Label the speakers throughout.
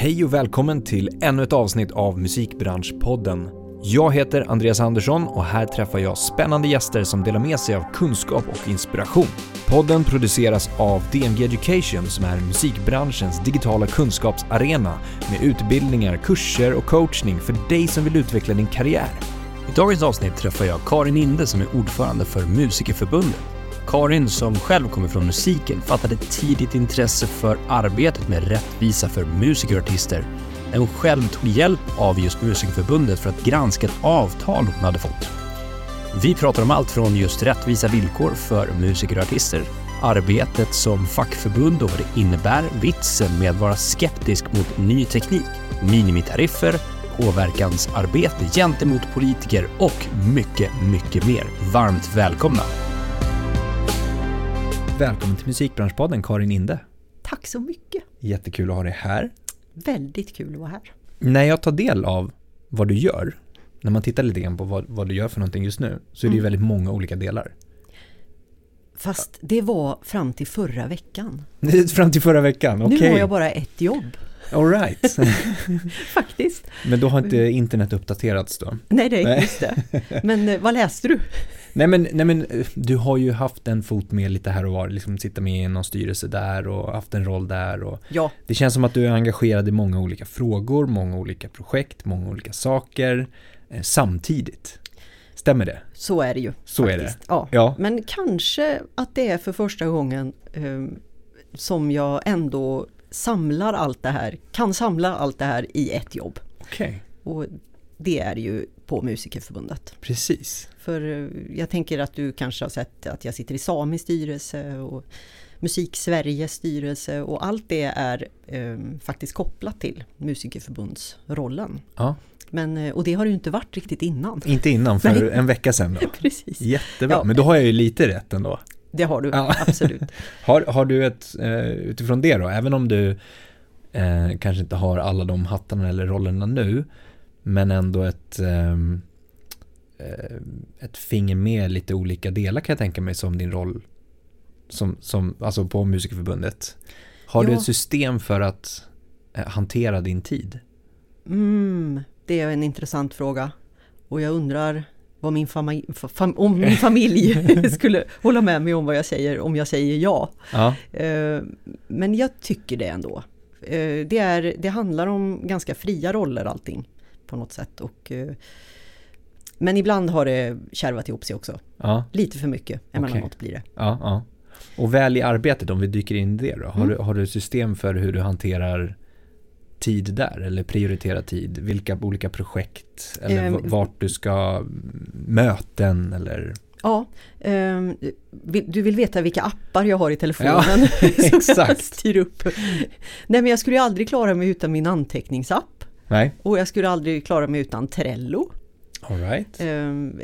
Speaker 1: Hej och välkommen till ännu ett avsnitt av Musikbranschpodden. Jag heter Andreas Andersson och här träffar jag spännande gäster som delar med sig av kunskap och inspiration. Podden produceras av DMG Education som är musikbranschens digitala kunskapsarena med utbildningar, kurser och coachning för dig som vill utveckla din karriär. I dagens avsnitt träffar jag Karin Inde som är ordförande för Musikerförbundet. Karin, som själv kommer från musiken, fattade tidigt intresse för arbetet med rättvisa för musiker och artister när hon själv tog hjälp av just Musikerförbundet för att granska ett avtal hon hade fått. Vi pratar om allt från just rättvisa villkor för musiker och artister, arbetet som fackförbund och vad det innebär, vitsen med att vara skeptisk mot ny teknik, minimitariffer, påverkansarbete gentemot politiker och mycket, mycket mer. Varmt välkomna! Välkommen till Musikbranschpodden Karin Inde.
Speaker 2: Tack så mycket.
Speaker 1: Jättekul att ha dig här.
Speaker 2: Väldigt kul att vara här.
Speaker 1: När jag tar del av vad du gör, när man tittar lite grann på vad, vad du gör för någonting just nu, så är det ju
Speaker 2: Mm.
Speaker 1: väldigt många olika delar.
Speaker 2: Fast det var fram till förra veckan.
Speaker 1: Fram till förra veckan, okej.
Speaker 2: Nu har jag bara ett jobb,
Speaker 1: All right.
Speaker 2: faktiskt.
Speaker 1: Men då har inte internet uppdaterats då?
Speaker 2: Nej, det är just det. Men eh, vad läste du?
Speaker 1: Nej men, nej men du har ju haft en fot med lite här och var, liksom sitta med i någon styrelse där och haft en roll där och
Speaker 2: Ja,
Speaker 1: det känns som att du är engagerad i många olika frågor, många olika projekt, många olika saker eh, samtidigt. Stämmer det?
Speaker 2: så är det ju.
Speaker 1: Så är
Speaker 2: faktiskt. Ja.
Speaker 1: Ja.
Speaker 2: Men kanske att det är för första gången eh, som jag ändå samlar allt det här, kan samla allt det här i ett jobb.
Speaker 1: Okej,
Speaker 2: Och det är ju på Musikerförbundet.
Speaker 1: precis.
Speaker 2: För eh, jag tänker att du kanske har sett att jag sitter i Samis styrelse och Musik Sveriges styrelse och allt det är eh, faktiskt kopplat till Musikerförbundsrollen.
Speaker 1: Ja,
Speaker 2: Men, eh, och det har det ju inte varit riktigt innan.
Speaker 1: inte innan, för
Speaker 2: Nej.
Speaker 1: en vecka sedan då.
Speaker 2: Precis,
Speaker 1: Jättebra,
Speaker 2: Ja.
Speaker 1: men då har jag ju lite rätt ändå.
Speaker 2: det har du
Speaker 1: Ja.
Speaker 2: absolut.
Speaker 1: Har, har du ett, eh, utifrån det då, även om du eh, kanske inte har alla de hattarna eller rollerna nu, men ändå ett, ehm, eh, ett finger med lite olika delar kan jag tänka mig som din roll som, som, alltså på Musikerförbundet. Har du
Speaker 2: Ja.
Speaker 1: ett system för att eh, hantera din tid?
Speaker 2: Mm, det är en intressant fråga. Och jag undrar vad min fam- om min familj skulle hålla med mig om vad jag säger om jag säger ja.
Speaker 1: Ja,
Speaker 2: Eh, Men jag tycker det ändå. Det, är, det handlar om ganska fria roller allting på något sätt. Och, eh, men ibland har det kärvat ihop sig också.
Speaker 1: ja,
Speaker 2: Lite för mycket emellanåt blir det.
Speaker 1: ja, ja. Och väl i arbetet, om vi dyker in i det då, har,
Speaker 2: Mm.
Speaker 1: du, har du system för hur du hanterar tid där eller prioritera tid? Vilka olika projekt eller v- vart du ska möten eller?
Speaker 2: Ja, vill- du vill veta vilka appar jag har i telefonen? som jag
Speaker 1: exakt.
Speaker 2: styr upp. Nej men jag skulle ju aldrig klara mig utan min anteckningsapp.
Speaker 1: Nej,
Speaker 2: Och jag skulle aldrig klara mig utan Trello.
Speaker 1: all right.
Speaker 2: Ehm,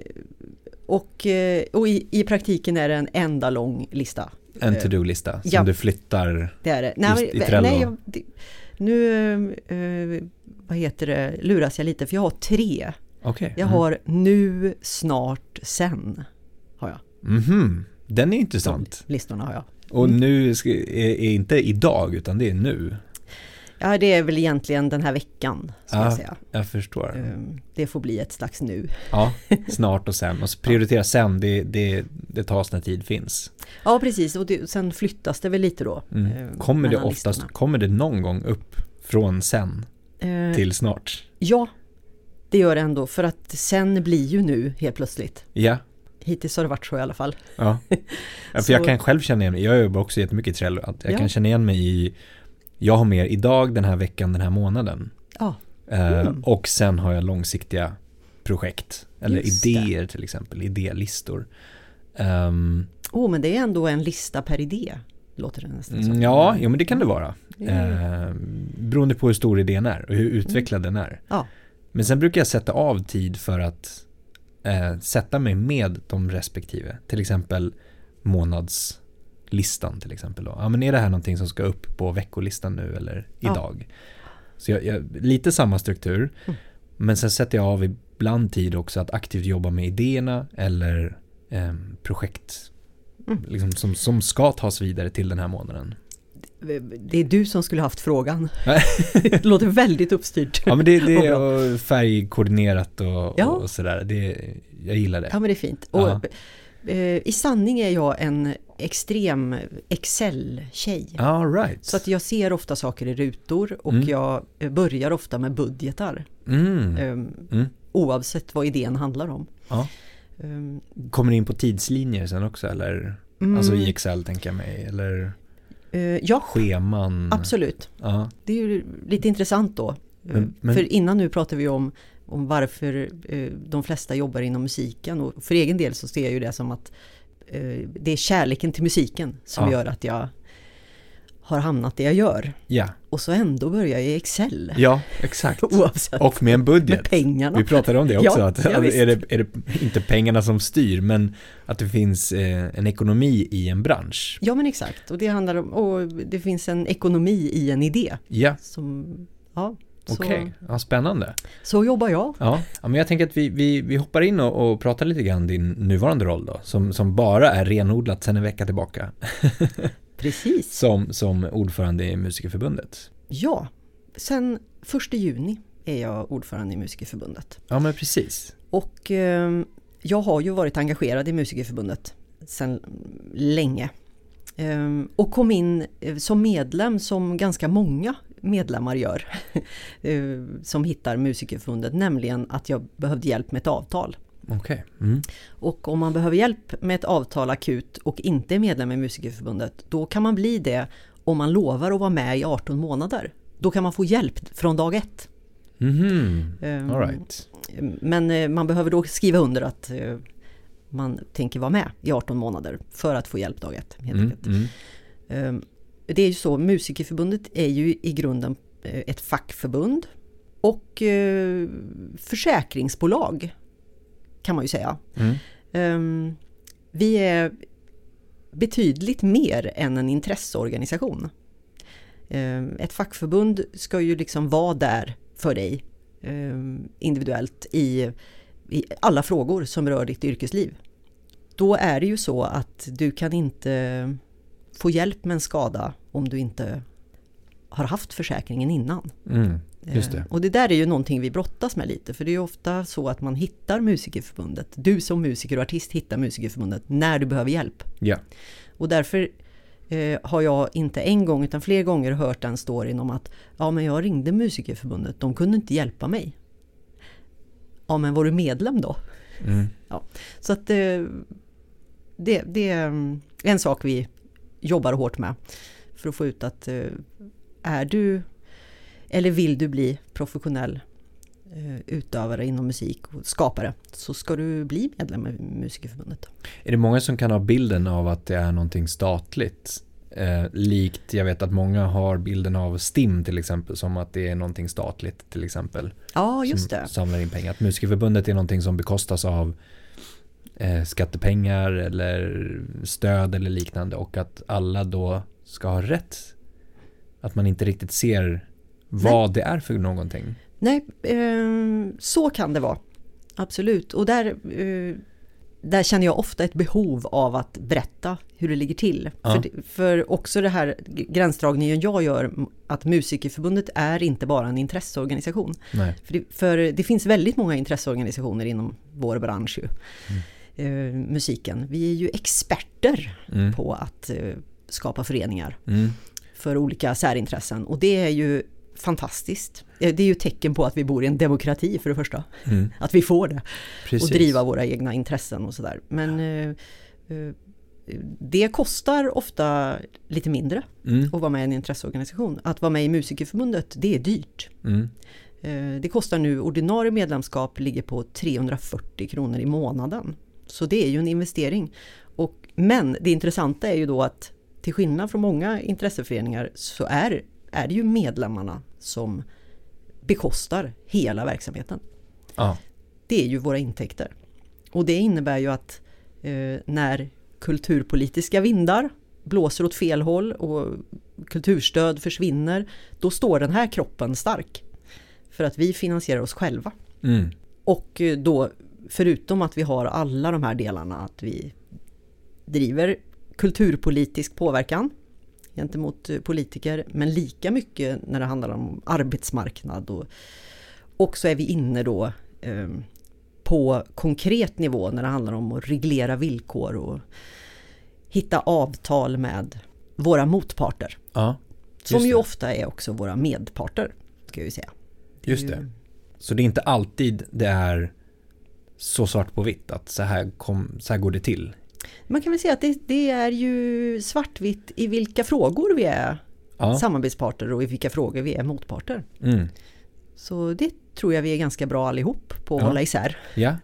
Speaker 2: Och, eh, och i, i praktiken är det en enda lång lista.
Speaker 1: En
Speaker 2: eh,
Speaker 1: to-do-lista som
Speaker 2: ja.
Speaker 1: du flyttar.
Speaker 2: Det är det. Nej,
Speaker 1: i Trello.
Speaker 2: nej jag, det, nu, eh, vad heter det, luras jag lite för jag har tre.
Speaker 1: Okej.
Speaker 2: Jag har nu, snart, sen. Har jag.
Speaker 1: Mhm, Den är intressant.
Speaker 2: De listorna har jag.
Speaker 1: Och nu ska, är, är inte idag utan det är nu.
Speaker 2: Ja, det är väl egentligen den här veckan, ska
Speaker 1: Ja.
Speaker 2: jag säga.
Speaker 1: Jag förstår.
Speaker 2: Ehm, Det får bli ett slags nu.
Speaker 1: Ja, snart och sen. Och så prioritera sen, det, det, det tas när tid finns.
Speaker 2: Ja, precis. Och det, sen flyttas det väl lite då.
Speaker 1: Mm.
Speaker 2: eh,
Speaker 1: Kommer det oftast,
Speaker 2: listorna.
Speaker 1: kommer det någon gång upp från sen
Speaker 2: Eh,
Speaker 1: till snart?
Speaker 2: Ja, det gör det ändå. För att sen blir ju nu helt plötsligt.
Speaker 1: Ja,
Speaker 2: Hittills har det varit så i alla fall.
Speaker 1: ja. ja för jag kan själv känna igen mig, jag jobbar också jättemycket i Trello, jag
Speaker 2: Ja.
Speaker 1: kan känna igen mig i, jag har mer idag, den här veckan, den här månaden.
Speaker 2: Ja,
Speaker 1: Eh,
Speaker 2: Mm.
Speaker 1: Och sen har jag långsiktiga projekt, eller
Speaker 2: Just det.
Speaker 1: idéer till exempel, idélistor. Ehm,
Speaker 2: oh, men det är ändå en lista per idé. Låter det nästan som.
Speaker 1: Mm, ja, jo, men det kan det vara.
Speaker 2: Det är-
Speaker 1: Eh, beroende på hur stor idén är och hur utvecklad den är.
Speaker 2: Ja.
Speaker 1: Men sen brukar jag sätta av tid för att eh, sätta mig med de respektive. Till exempel månadslistan till exempel. Då. Ja, men är det här någonting som ska upp på veckolistan nu eller
Speaker 2: Ja.
Speaker 1: idag? Så jag, jag, lite samma struktur.
Speaker 2: Mm.
Speaker 1: Men sen sätter jag av ibland tid också att aktivt jobba med idéerna eller eh, projekt
Speaker 2: Mm.
Speaker 1: liksom, som, som ska tas vidare till den här månaden.
Speaker 2: det är du som skulle haft frågan. det låter väldigt uppstyrt.
Speaker 1: Ja men det, det är färgkoordinerat och,
Speaker 2: Ja.
Speaker 1: och sådär. Det, jag gillar det.
Speaker 2: Ja men det är fint.
Speaker 1: Ja.
Speaker 2: Och, eh, I sanning är jag en extrem Excel-tjej.
Speaker 1: Right.
Speaker 2: Så att jag ser ofta saker i rutor och
Speaker 1: Mm.
Speaker 2: jag eh, börjar ofta med budgetar.
Speaker 1: mm.
Speaker 2: ehm,
Speaker 1: Mm.
Speaker 2: Oavsett vad idén handlar om.
Speaker 1: Ja.
Speaker 2: Ehm,
Speaker 1: Kommer du in på tidslinjer sen också eller?
Speaker 2: mm,
Speaker 1: Alltså i Excel tänker jag mig. Eller
Speaker 2: eh, ja,
Speaker 1: scheman.
Speaker 2: absolut.
Speaker 1: Ja.
Speaker 2: Det är ju lite intressant då.
Speaker 1: Men- men-
Speaker 2: För innan nu pratar vi om, om varför eh, de flesta jobbar inom musiken. Och för egen del så ser jag ju det som att eh, det är kärleken till musiken som
Speaker 1: Ja.
Speaker 2: gör att jag har hamnat det jag gör.
Speaker 1: ja.
Speaker 2: Och så ändå börjar jag i Excel.
Speaker 1: Ja, exakt.
Speaker 2: Oavsett.
Speaker 1: Och med en budget.
Speaker 2: med pengarna.
Speaker 1: Vi pratade om det också,
Speaker 2: Ja,
Speaker 1: att
Speaker 2: ja, visst.
Speaker 1: är, det, är det inte pengarna som styr, men att det finns eh, en ekonomi i en bransch.
Speaker 2: Ja men exakt. Och det handlar om, och det finns en ekonomi i en idé.
Speaker 1: Ja,
Speaker 2: Som, ja,
Speaker 1: okej. Ja, spännande.
Speaker 2: så jobbar jag.
Speaker 1: Ja. ja, men jag tänker att vi, vi, vi hoppar in och, och pratar lite grann din nuvarande roll då, som, som bara är renodlat sedan en vecka tillbaka,
Speaker 2: Precis.
Speaker 1: som, som ordförande i Musikerförbundet.
Speaker 2: Ja, sen första juni är jag ordförande i Musikerförbundet.
Speaker 1: Ja, men precis.
Speaker 2: Och eh, jag har ju varit engagerad i Musikerförbundet sedan länge. Eh, och kom in eh, som medlem som ganska många medlemmar gör. eh, som hittar Musikerförbundet, nämligen att jag behövde hjälp med ett avtal.
Speaker 1: Okej. Mm.
Speaker 2: Och om man behöver hjälp med ett avtal akut och inte är medlem i Musikerförbundet, då kan man bli det om man lovar att vara med i 18 månader. Då kan man få hjälp från dag ett.
Speaker 1: Mhm.
Speaker 2: Ehm,
Speaker 1: All right.
Speaker 2: Men eh, man behöver då skriva under att eh, man tänker vara med i 18 månader för att få hjälp dag ett. Helt
Speaker 1: Mm, mm.
Speaker 2: Det är ju så, Musikerförbundet är ju i grunden eh, ett fackförbund och eh, försäkringsbolag kan man ju säga.
Speaker 1: Mm.
Speaker 2: Ehm, Vi är betydligt mer än en intresseorganisation. Ehm, Ett fackförbund ska ju liksom vara där för dig ehm, individuellt i, i alla frågor som rör ditt yrkesliv. Då är det ju så att du kan inte få hjälp med en skada om du inte har haft försäkringen innan.
Speaker 1: Mm. Det.
Speaker 2: Eh, Och det där är ju någonting vi brottas med lite, för det är ju ofta så att man hittar Musikerförbundet. Du som musiker och artist hittar Musikerförbundet när du behöver hjälp.
Speaker 1: Ja.
Speaker 2: Och därför eh, har jag inte en gång utan fler gånger hört den storyn om att ja men jag ringde Musikerförbundet, de kunde inte hjälpa mig. Ja men var du medlem då?
Speaker 1: Mm.
Speaker 2: Så att eh, det, det är en sak vi jobbar hårt med för att få ut att eh, är du eller vill du bli professionell eh, utövare inom musik och skapare så ska du bli medlem i Musikerförbundet.
Speaker 1: Är det många som kan ha bilden av att det är någonting statligt? Eh, likt, jag vet att många har bilden av STIM till exempel som att det är någonting statligt till exempel.
Speaker 2: Ja, just
Speaker 1: som
Speaker 2: det.
Speaker 1: samlar in pengar. Att Musikerförbundet är någonting som bekostas av skattepengar eller stöd eller liknande och att alla då ska ha rätt. Att man inte riktigt ser vad det är för någonting.
Speaker 2: Nej, eh, så kan det vara. Absolut. Och där, eh, där känner jag ofta ett behov av att berätta hur det ligger till.
Speaker 1: Ja.
Speaker 2: För, för också det här gränsdragningen jag gör, att Musikerförbundet är inte bara en intresseorganisation.
Speaker 1: Nej.
Speaker 2: För det, för det finns väldigt många intresseorganisationer inom vår bransch ju. Eh, musiken. Vi är ju experter
Speaker 1: Mm.
Speaker 2: på att eh, skapa föreningar
Speaker 1: Mm.
Speaker 2: för olika särintressen. Och det är ju fantastiskt. Eh, Det är ju tecken på att vi bor i en demokrati för det första.
Speaker 1: Mm.
Speaker 2: Att vi får det.
Speaker 1: Precis.
Speaker 2: Och driva våra egna intressen och sådär. Men eh, eh, det kostar ofta lite mindre
Speaker 1: Mm.
Speaker 2: att vara med i en intresseorganisation. Att vara med i Musikerförbundet, det är dyrt.
Speaker 1: Mm.
Speaker 2: Det kostar nu, ordinarie medlemskap ligger på 340 kronor i månaden. Så det är ju en investering. Och, men det intressanta är ju då att till skillnad från många intresseföreningar så är, är det ju medlemmarna som bekostar hela verksamheten.
Speaker 1: Ja.
Speaker 2: Det är ju våra intäkter. Och det innebär ju att eh, när kulturpolitiska vindar blåser åt fel håll och kulturstöd försvinner, då står den här kroppen stark. För att vi finansierar oss själva.
Speaker 1: Mm.
Speaker 2: Och eh, då, förutom att vi har alla de här delarna, att vi driver kulturpolitisk påverkan gentemot eh, politiker, men lika mycket när det handlar om arbetsmarknad och, och så är vi inne då eh, på konkret nivå när det handlar om att reglera villkor och hitta avtal med våra motparter.
Speaker 1: Ja,
Speaker 2: som ju
Speaker 1: det.
Speaker 2: ofta är också våra medparter, ska vi säga.
Speaker 1: just det. Så det är inte alltid det är så svart på vitt att så här, kom, så här går det till.
Speaker 2: Man kan väl säga att det, det är ju svartvitt i vilka frågor vi är
Speaker 1: Ja.
Speaker 2: samarbetsparter och i vilka frågor vi är motparter.
Speaker 1: Mm.
Speaker 2: Så det tror jag vi är ganska bra allihop på att
Speaker 1: Ja.
Speaker 2: hålla isär.
Speaker 1: Ja.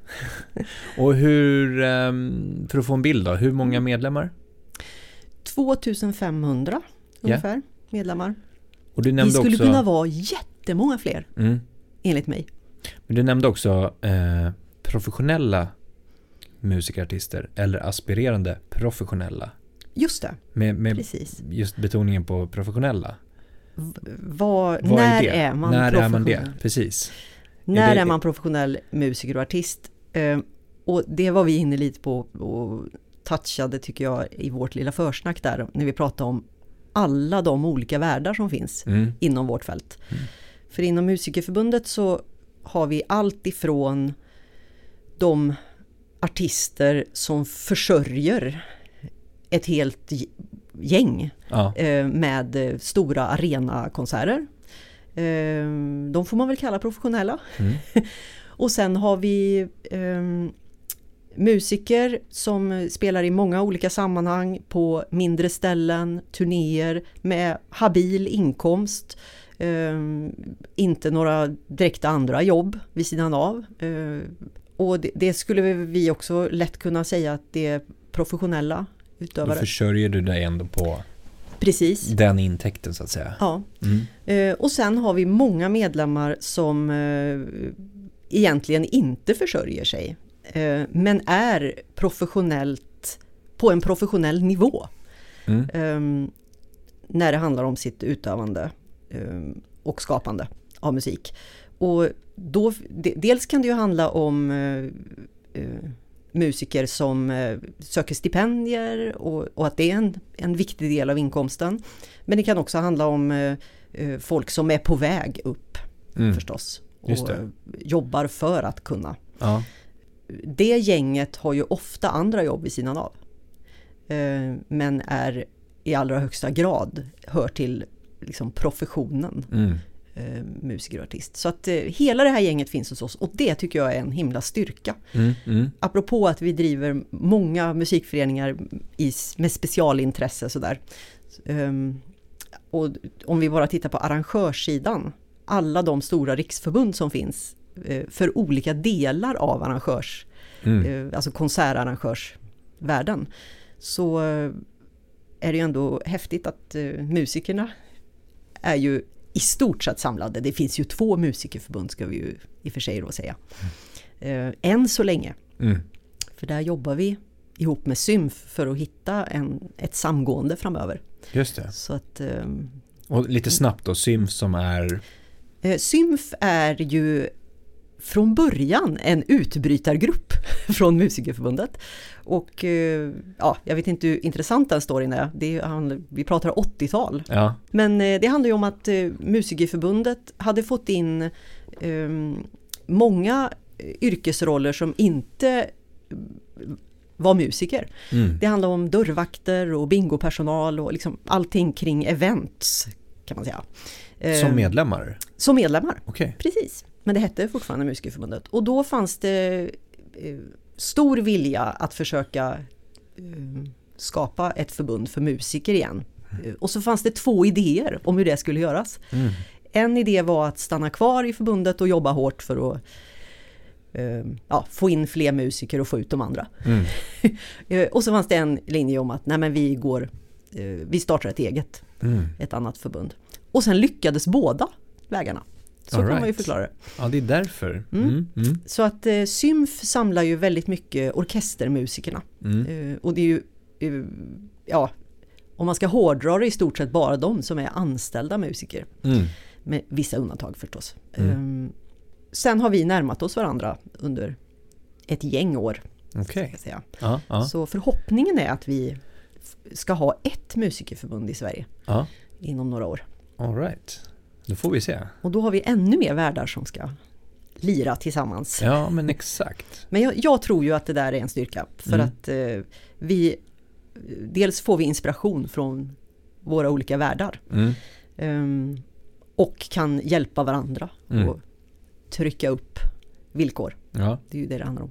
Speaker 1: Och hur, ehm, för att få en bild då, hur många medlemmar?
Speaker 2: 2500 ungefär medlemmar.
Speaker 1: Och du
Speaker 2: Vi
Speaker 1: nämnde
Speaker 2: skulle
Speaker 1: också,
Speaker 2: kunna vara jättemånga fler,
Speaker 1: mm,
Speaker 2: enligt mig.
Speaker 1: men du nämnde också eh, professionella musikartister eller aspirerande professionella.
Speaker 2: Just det,
Speaker 1: Med, med
Speaker 2: precis.
Speaker 1: just betoningen på professionella.
Speaker 2: Vad,
Speaker 1: Vad
Speaker 2: när
Speaker 1: är
Speaker 2: är man
Speaker 1: När är man
Speaker 2: professionell?
Speaker 1: det? Precis.
Speaker 2: När
Speaker 1: det-
Speaker 2: är man professionell musiker och artist? Eh, och det var vi inne lite på och touchade tycker jag i vårt lilla försnack där när vi pratade om alla de olika världar som finns
Speaker 1: Mm.
Speaker 2: inom vårt fält. För inom Musikerförbundet så har vi allt ifrån de artister som försörjer ett helt gäng
Speaker 1: Ja.
Speaker 2: eh, med eh, stora arenakonserter. Eh, De får man väl kalla professionella.
Speaker 1: Mm.
Speaker 2: Och sen har vi ehm, musiker som spelar i många olika sammanhang på mindre ställen, turnéer med habil inkomst. ehm, inte några direkta andra jobb vid sidan av. Och det, det skulle vi också lätt kunna säga att det är professionella
Speaker 1: Då
Speaker 2: utövare.
Speaker 1: försörjer du dig ändå på
Speaker 2: Precis.
Speaker 1: den intäkten så att säga.
Speaker 2: Ja.
Speaker 1: Mm.
Speaker 2: Eh, och sen har vi många medlemmar som eh, egentligen inte försörjer sig. Eh, men är professionellt på en professionell nivå.
Speaker 1: Mm.
Speaker 2: eh, när det handlar om sitt utövande eh, och skapande av musik. Och då, de, dels kan det ju handla om eh, eh, musiker som eh, söker stipendier och, och att det är en, en viktig del av inkomsten. Men det kan också handla om eh, eh, folk som är på väg upp
Speaker 1: Mm.
Speaker 2: förstås. Och jobbar för att kunna.
Speaker 1: Ja.
Speaker 2: Det gänget har ju ofta andra jobb vid sidan av. Eh, Men är i allra högsta grad hör till liksom professionen
Speaker 1: Mm.
Speaker 2: Eh, musiker och artist. Så att eh, hela det här gänget finns hos oss och det tycker jag är en himla styrka.
Speaker 1: Mm. Mm.
Speaker 2: Apropå att vi driver många musikföreningar i, med specialintresse sådär. Ehm, och om vi bara tittar på arrangörssidan, alla de stora riksförbund som finns eh, för olika delar av arrangörs,
Speaker 1: Mm.
Speaker 2: eh, alltså konsertarrangörsvärlden, så eh, är det ju ändå häftigt att eh, musikerna är ju i stort sett samlade. Det finns ju två musikerförbund ska vi ju i och för sig då säga. Eh, än så länge.
Speaker 1: Mm.
Speaker 2: För där jobbar vi ihop med Symf för att hitta en, ett samgående framöver.
Speaker 1: Just det.
Speaker 2: Så att ehm,
Speaker 1: Och lite snabbt då, Symf som är...
Speaker 2: eh, Symf är ju från början en utbrytargrupp från Musikerförbundet. Och eh, ja, jag vet inte hur intressant den storyn är. Det är vi pratar 80-tal.
Speaker 1: Ja.
Speaker 2: Men eh, det handlar ju om att eh, Musikerförbundet hade fått in eh, många yrkesroller som inte var musiker.
Speaker 1: Mm.
Speaker 2: Det handlar om dörrvakter och bingopersonal och liksom allting kring events kan man säga.
Speaker 1: Som medlemmar?
Speaker 2: Som medlemmar,
Speaker 1: Okej.
Speaker 2: precis. Men det hette fortfarande Musikerförbundet. Och då fanns det eh, stor vilja att försöka eh, skapa ett förbund för musiker igen. Eh, Och så fanns det två idéer om hur det skulle göras.
Speaker 1: Mm.
Speaker 2: En idé var att stanna kvar i förbundet och jobba hårt för att eh, ja, få in fler musiker och få ut de andra.
Speaker 1: Mm.
Speaker 2: Och så fanns det en linje om att nej men vi går, vi startar ett eget,
Speaker 1: Mm.
Speaker 2: ett annat förbund. Och sen lyckades båda vägarna. Så
Speaker 1: All
Speaker 2: kan man ju
Speaker 1: right.
Speaker 2: förklara det.
Speaker 1: Ja, det är därför.
Speaker 2: Mm.
Speaker 1: Mm. Mm.
Speaker 2: Så att eh, Symf samlar ju väldigt mycket orkestermusikerna.
Speaker 1: Mm.
Speaker 2: Eh, och det är ju, eh, ja, om man ska hårdra det i stort sett bara de som är anställda musiker.
Speaker 1: Mm.
Speaker 2: Med vissa undantag förstås. Eh, sen har vi närmat oss varandra under ett gäng år. Säga.
Speaker 1: Ja, ja.
Speaker 2: Så förhoppningen är att vi ska ha ett musikerförbund i Sverige
Speaker 1: Ja,
Speaker 2: inom några år.
Speaker 1: all right. Då får vi se.
Speaker 2: Och då har vi ännu mer världar som ska lira tillsammans.
Speaker 1: Ja, men exakt.
Speaker 2: Men jag, jag tror ju att det där är en styrka för
Speaker 1: Mm.
Speaker 2: att eh, vi Dels får vi inspiration från våra olika världar
Speaker 1: Mm.
Speaker 2: ehm, och kan hjälpa varandra
Speaker 1: Mm.
Speaker 2: och trycka upp villkor.
Speaker 1: Ja.
Speaker 2: Det är ju det det handlar om.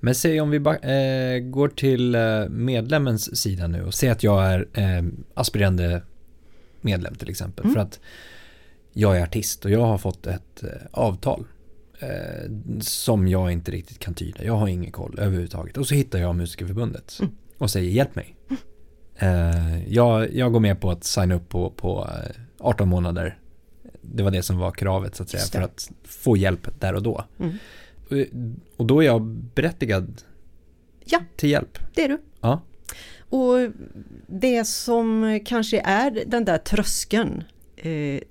Speaker 1: Men säg om vi ba- eh, går till eh, medlemmens sida nu och säg att jag är eh, aspirerande medlem till exempel.
Speaker 2: Mm.
Speaker 1: För att jag är artist och jag har fått ett eh, avtal eh, som jag inte riktigt kan tyda. Jag har ingen koll överhuvudtaget. Och så hittar jag Musikerförbundet
Speaker 2: Mm.
Speaker 1: och säger hjälp mig. Eh, jag, jag går med på att signa upp på, på eh, 18 månader. Det var det som var kravet så att säga för att få hjälp där och då.
Speaker 2: Mm.
Speaker 1: Och- Och då är jag berättigad
Speaker 2: Ja.
Speaker 1: till hjälp.
Speaker 2: Det är du.
Speaker 1: Ja.
Speaker 2: Och det som kanske är den där tröskeln eh,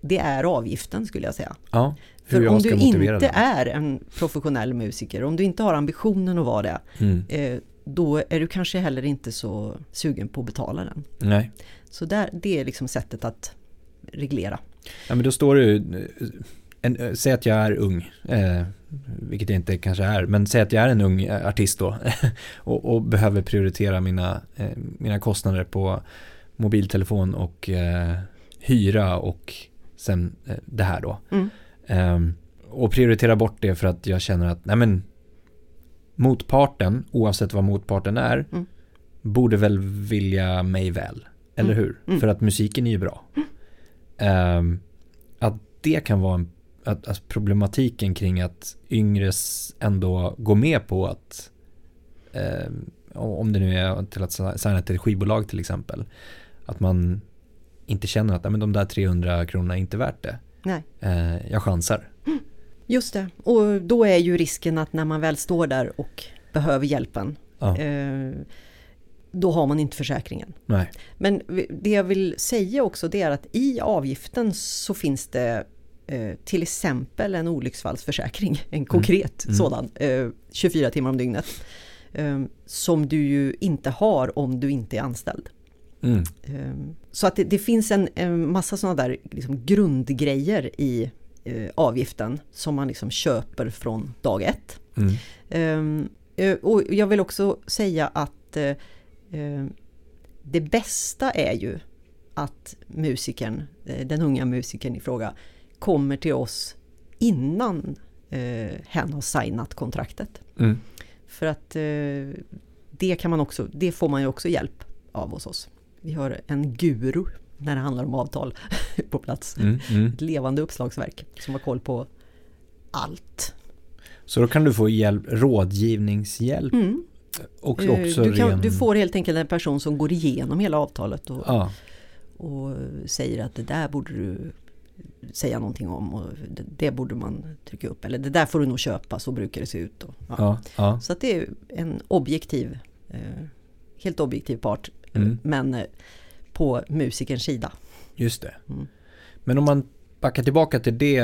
Speaker 2: det är avgiften skulle jag säga.
Speaker 1: Ja,
Speaker 2: För om du inte
Speaker 1: den.
Speaker 2: är en professionell musiker, om du inte har ambitionen att vara det,
Speaker 1: Mm.
Speaker 2: eh, då är du kanske heller inte så sugen på att betala den.
Speaker 1: Nej,
Speaker 2: Så där, det är liksom sättet att reglera.
Speaker 1: ja, men då står det ju, en, eh, säg att jag är ung, eh, vilket jag inte kanske är, men säg att jag är en ung eh, artist då och, och behöver prioritera mina, eh, mina kostnader på mobiltelefon och eh, hyra och sen eh, det här då.
Speaker 2: Mm.
Speaker 1: Ehm, och prioritera bort det för att jag känner att, nej men, motparten, oavsett vad motparten är,
Speaker 2: Mm.
Speaker 1: borde väl vilja mig väl. Eller
Speaker 2: Mm.
Speaker 1: hur?
Speaker 2: Mm.
Speaker 1: För att musiken är ju bra. Ehm, att det kan vara en, att, att problematiken kring att yngres ändå går med på att ehm, om det nu är till att signa till ett skivbolag till exempel. Att man inte känner att men de där 300 kronorna är inte värt det.
Speaker 2: Nej.
Speaker 1: Eh, jag chansar.
Speaker 2: Just det, och då är ju risken att när man väl står där och behöver hjälpen,
Speaker 1: Ja,
Speaker 2: eh, då har man inte försäkringen.
Speaker 1: nej.
Speaker 2: Men det jag vill säga också det är att i avgiften så finns det eh, till exempel en olycksfallsförsäkring, en konkret
Speaker 1: Mm.
Speaker 2: sådan, eh, 24 timmar om dygnet. Som du ju inte har om du inte är anställd.
Speaker 1: Mm.
Speaker 2: Eh, Så att det, det finns en, en massa sådana där liksom grundgrejer i eh, avgiften som man liksom köper från dag ett.
Speaker 1: Mm.
Speaker 2: Ehm, eh, och jag vill också säga att eh, eh, det bästa är ju att musikern, den unga musikern i fråga, kommer till oss innan eh, hen har signat kontraktet.
Speaker 1: Mm.
Speaker 2: För att eh, det kan man också, det får man ju också hjälp av hos oss. Vi har en guru när det handlar om avtal på plats.
Speaker 1: Mm. Mm.
Speaker 2: Ett levande uppslagsverk som har koll på allt.
Speaker 1: Så då kan du få hjälp, rådgivningshjälp
Speaker 2: Mm.
Speaker 1: och
Speaker 2: Eh,
Speaker 1: också
Speaker 2: du, kan,
Speaker 1: ren...
Speaker 2: du får helt enkelt en person som går igenom hela avtalet och,
Speaker 1: Ja,
Speaker 2: och säger att det där borde du säga någonting om och det, det borde man trycka upp eller det där får du nog köpa, så brukar det se ut. Och, ja.
Speaker 1: ja.
Speaker 2: Så att det är en objektiv, eh, helt objektiv part,
Speaker 1: Mm.
Speaker 2: men eh, på musikerns sida.
Speaker 1: Just det.
Speaker 2: Mm.
Speaker 1: Men om man backar tillbaka till det,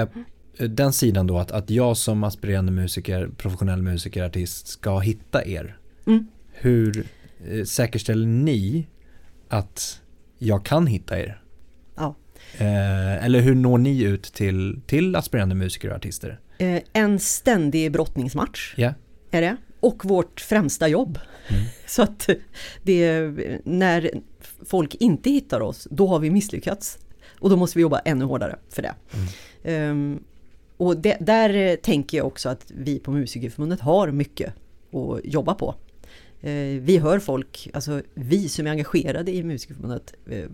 Speaker 1: eh, den sidan då, att, att jag som aspirerande musiker, professionell musiker, artist ska hitta er.
Speaker 2: Mm.
Speaker 1: Hur eh, säkerställer ni att jag kan hitta er?
Speaker 2: Ja.
Speaker 1: Eh, eller hur når ni ut till, till aspirerande musiker och artister?
Speaker 2: Eh, en ständig brottningsmatch
Speaker 1: Ja.
Speaker 2: är det. Och vårt främsta jobb.
Speaker 1: Mm.
Speaker 2: Så att det, när folk inte hittar oss, då har vi misslyckats. Och då måste vi jobba ännu hårdare för det. Ehm, och det, där tänker jag också att vi på Musikerförbundet har mycket att jobba på. Eh, vi hör folk, alltså vi som är engagerade i Musikerförbundet eh,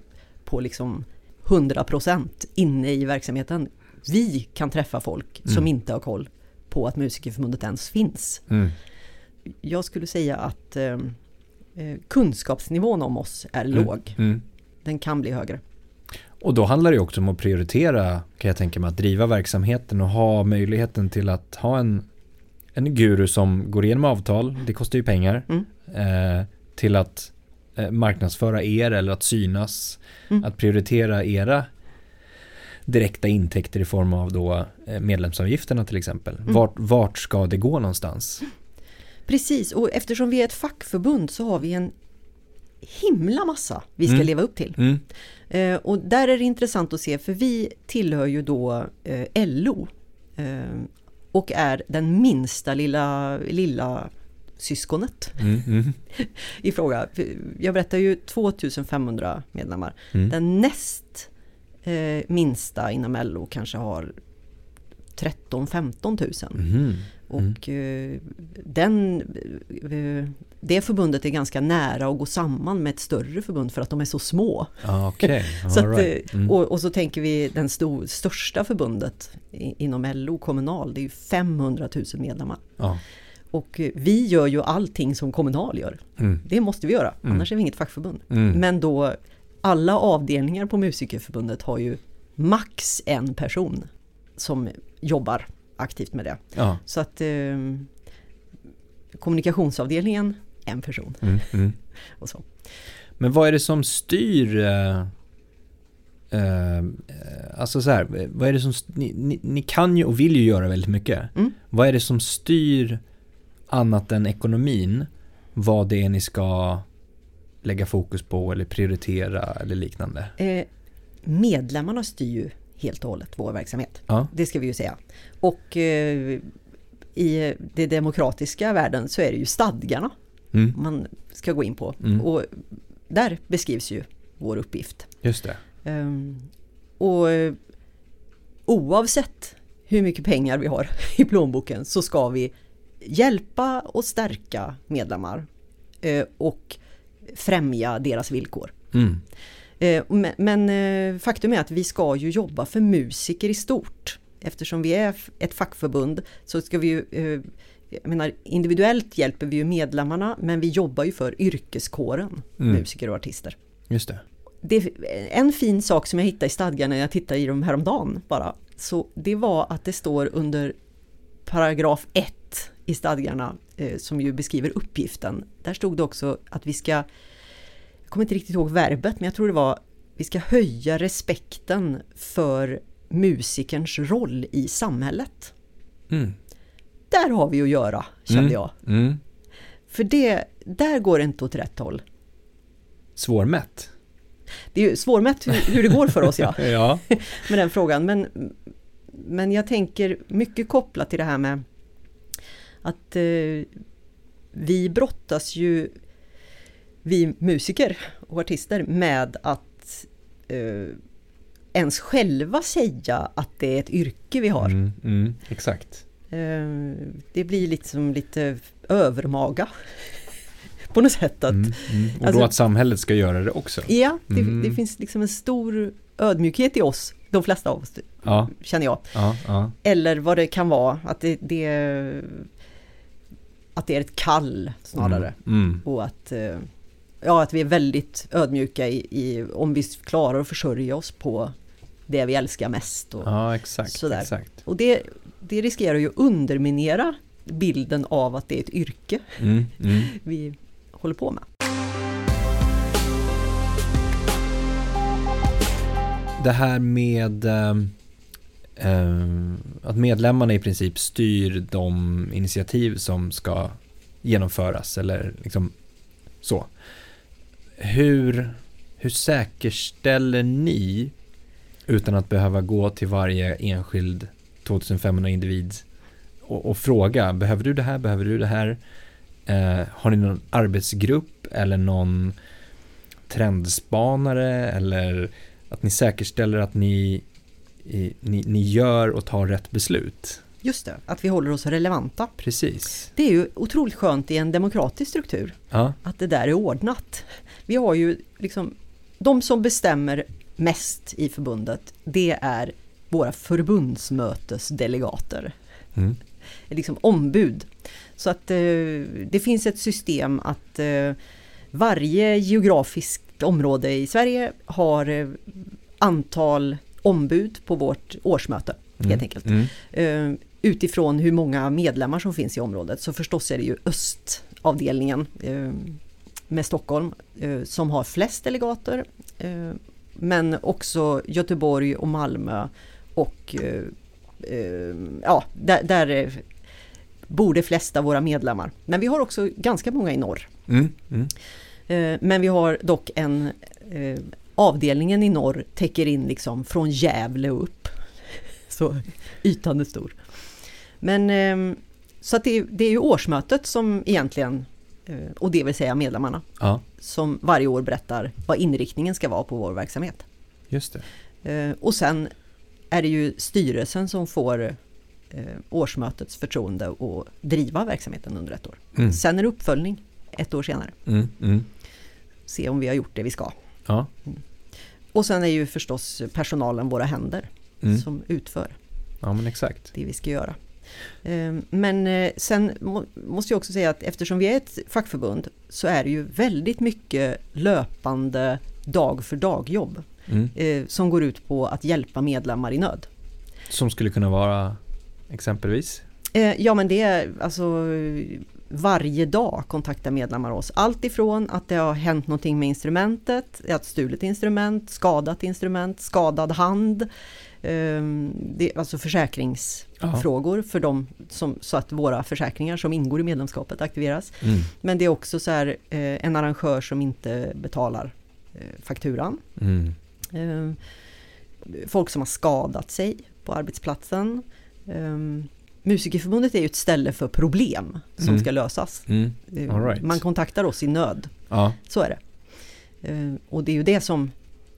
Speaker 2: på liksom 100% inne i verksamheten. Vi kan träffa folk som
Speaker 1: Mm.
Speaker 2: inte har koll på att Musikerförbundet ens finns.
Speaker 1: Mm.
Speaker 2: Jag skulle säga att eh, eh, kunskapsnivån om oss är
Speaker 1: Mm.
Speaker 2: låg.
Speaker 1: Mm.
Speaker 2: Den kan bli högre.
Speaker 1: Och då handlar det också om att prioritera, kan jag tänka mig, att driva verksamheten och ha möjligheten till att ha en, en guru som går igenom avtal, det kostar ju pengar,
Speaker 2: Mm.
Speaker 1: eh, till att eh, marknadsföra er eller att synas,
Speaker 2: Mm.
Speaker 1: att prioritera era direkta intäkter i form av då eh, medlemsavgifterna till exempel.
Speaker 2: Mm.
Speaker 1: Vart, vart ska det gå någonstans?
Speaker 2: Precis, och eftersom vi är ett fackförbund så har vi en himla massa vi ska
Speaker 1: Mm.
Speaker 2: leva upp till.
Speaker 1: Mm.
Speaker 2: Eh, och där är det intressant att se, för vi tillhör ju då eh, LO eh, och är den minsta lilla, lilla syskonet
Speaker 1: Mm. Mm.
Speaker 2: i fråga. Jag berättar ju 2500 medlemmar.
Speaker 1: Mm.
Speaker 2: Den näst eh, minsta inom LO kanske har 13-15 000.
Speaker 1: Mhm.
Speaker 2: Och eh, den, eh, det förbundet är ganska nära att gå samman med ett större förbund för att de är så små.
Speaker 1: Ah, Okej,
Speaker 2: Så att,
Speaker 1: right.
Speaker 2: eh,
Speaker 1: Mm.
Speaker 2: och, och så tänker vi den stor, största förbundet inom LO Kommunal, det är ju 500 000 medlemmar.
Speaker 1: Ja.
Speaker 2: Och vi gör ju allting som Kommunal gör.
Speaker 1: Mm.
Speaker 2: Det måste vi göra,
Speaker 1: Mm.
Speaker 2: annars är vi inget fackförbund.
Speaker 1: Mm.
Speaker 2: Men då, alla avdelningar på Musikerförbundet har ju max en person som jobbar aktivt med det.
Speaker 1: Ja.
Speaker 2: Så att eh, kommunikationsavdelningen, en person
Speaker 1: Mm. Mm.
Speaker 2: och så.
Speaker 1: Men vad är det som styr eh, eh, Alltså så här, vad är det som ni, ni, ni kan ju och vill ju göra väldigt mycket.
Speaker 2: Mm.
Speaker 1: Vad är det som styr annat än ekonomin vad det är ni ska lägga fokus på eller prioritera eller liknande?
Speaker 2: Eh, medlemmarna styr ju helt och hållet vår verksamhet.
Speaker 1: Ja.
Speaker 2: Det ska vi ju säga. Och eh, i den demokratiska världen så är det ju stadgarna
Speaker 1: Mm.
Speaker 2: man ska gå in på.
Speaker 1: Mm.
Speaker 2: Och där beskrivs ju vår uppgift.
Speaker 1: Just det.
Speaker 2: Ehm, och eh, oavsett hur mycket pengar vi har i plånboken så ska vi hjälpa och stärka medlemmar eh, och främja deras villkor.
Speaker 1: Mm.
Speaker 2: Eh, Men, eh, faktum är att vi ska ju jobba för musiker i stort. Eftersom vi är ett fackförbund så ska vi ju, eh, jag menar individuellt hjälper vi ju medlemmarna men vi jobbar ju för yrkeskåren,
Speaker 1: Mm.
Speaker 2: musiker och artister.
Speaker 1: Just det.
Speaker 2: Det, en fin sak som jag hittade i stadgarna när jag tittade i dem häromdagen bara, så det var att det står under paragraf 1 i stadgarna eh, som ju beskriver uppgiften. Där stod det också att vi ska, kommer inte riktigt ihåg verbet, men jag tror det var vi ska höja respekten för musikerns roll i samhället.
Speaker 1: Mm.
Speaker 2: Där har vi att göra, kände
Speaker 1: Mm.
Speaker 2: jag.
Speaker 1: Mm.
Speaker 2: För det, där går det inte åt rätt håll.
Speaker 1: Svårmätt.
Speaker 2: Det är ju svårmätt hur, hur det går för oss, ja.
Speaker 1: Ja.
Speaker 2: med den frågan. Men, men jag tänker mycket kopplat till det här med att eh, vi brottas ju, vi musiker och artister, med att eh, ens själva säga att det är ett yrke vi har.
Speaker 1: Mm. Mm. Exakt.
Speaker 2: Eh, det blir liksom lite övermaga på något sätt. Att,
Speaker 1: Mm. Mm. Och
Speaker 2: Alltså-
Speaker 1: då att samhället ska göra det också.
Speaker 2: Ja, det,
Speaker 1: Mm.
Speaker 2: det finns liksom en stor ödmjukhet i oss, de flesta av oss,
Speaker 1: Ja.
Speaker 2: känner jag.
Speaker 1: Ja. Ja.
Speaker 2: Eller vad det kan vara, att det, det, att det är ett kall snarare.
Speaker 1: Mm. Mm.
Speaker 2: Och att, eh, ja, att vi är väldigt ödmjuka i, i om vi klarar att försörja oss på det vi älskar mest. Och,
Speaker 1: Ja, exakt.
Speaker 2: Sådär.
Speaker 1: exakt.
Speaker 2: och det, det riskerar ju att underminera bilden av att det är ett yrke
Speaker 1: Mm. Mm.
Speaker 2: vi håller på med.
Speaker 1: Det här med ehm, att medlemmarna i princip styr de initiativ som ska genomföras eller liksom så. Hur, hur säkerställer ni utan att behöva gå till varje enskild 2500 individ och, och fråga, behöver du det här, behöver du det här? Eh, har ni någon arbetsgrupp eller någon trendspanare eller att ni säkerställer att ni, i, ni, ni gör och tar rätt beslut.
Speaker 2: Just det, att vi håller oss relevanta.
Speaker 1: Precis.
Speaker 2: Det är ju otroligt skönt i en demokratisk struktur.
Speaker 1: Ja.
Speaker 2: att det där är ordnat. Vi har ju liksom, de som bestämmer mest i förbundet, det är våra förbundsmötesdelegater,
Speaker 1: Mm.
Speaker 2: liksom ombud. Så att eh, det finns ett system att eh, varje geografiskt område i Sverige har eh, antal ombud på vårt årsmöte, helt
Speaker 1: Mm.
Speaker 2: enkelt.
Speaker 1: Mm.
Speaker 2: Eh, utifrån hur många medlemmar som finns i området. Så förstås är det ju östavdelningen eh, med Stockholm eh, som har flest delegater. Eh, men också Göteborg och Malmö och eh, ja, där, där bor de flesta våra medlemmar. Men vi har också ganska många i norr.
Speaker 1: Mm. Mm.
Speaker 2: Men vi har dock en avdelningen i norr täcker in liksom från Gävle upp. Så ytan är stor. Men så att det, det är ju årsmötet som egentligen, och det vill säga medlemmarna,
Speaker 1: Ja,
Speaker 2: som varje år berättar vad inriktningen ska vara på vår verksamhet.
Speaker 1: just det.
Speaker 2: Eh, och sen är det ju styrelsen som får eh, årsmötets förtroende att driva verksamheten under ett år.
Speaker 1: Mm.
Speaker 2: Sen är det uppföljning ett år senare.
Speaker 1: Mm, mm.
Speaker 2: Se om vi har gjort det vi ska.
Speaker 1: Ja,
Speaker 2: Och sen är ju förstås personalen våra händer
Speaker 1: mm.
Speaker 2: som utför
Speaker 1: ja, men exakt.
Speaker 2: det vi ska göra. Eh, Men eh, sen må- måste jag också säga att eftersom vi är ett fackförbund så är det ju väldigt mycket löpande dag för dag jobb
Speaker 1: Mm.
Speaker 2: eh, som går ut på att hjälpa medlemmar i nöd.
Speaker 1: Som skulle kunna vara exempelvis?
Speaker 2: Eh, Ja men det är alltså varje dag kontaktar medlemmar oss. Allt ifrån att det har hänt någonting med instrumentet, ett stulet instrument, skadat instrument, skadad hand. Ehm, Det alltså försäkringsfrågor för dem som, så att våra försäkringar som ingår i medlemskapet aktiveras.
Speaker 1: Mm.
Speaker 2: Men det är också så här eh, en arrangör som inte betalar eh, fakturan.
Speaker 1: Mm.
Speaker 2: Eh, Folk som har skadat sig på arbetsplatsen. Eh, Musikerförbundet är ju ett ställe för problem som
Speaker 1: Mm.
Speaker 2: ska lösas.
Speaker 1: Mm. Right.
Speaker 2: Man kontaktar oss i nöd,
Speaker 1: Ja,
Speaker 2: så är det. Och det är ju det som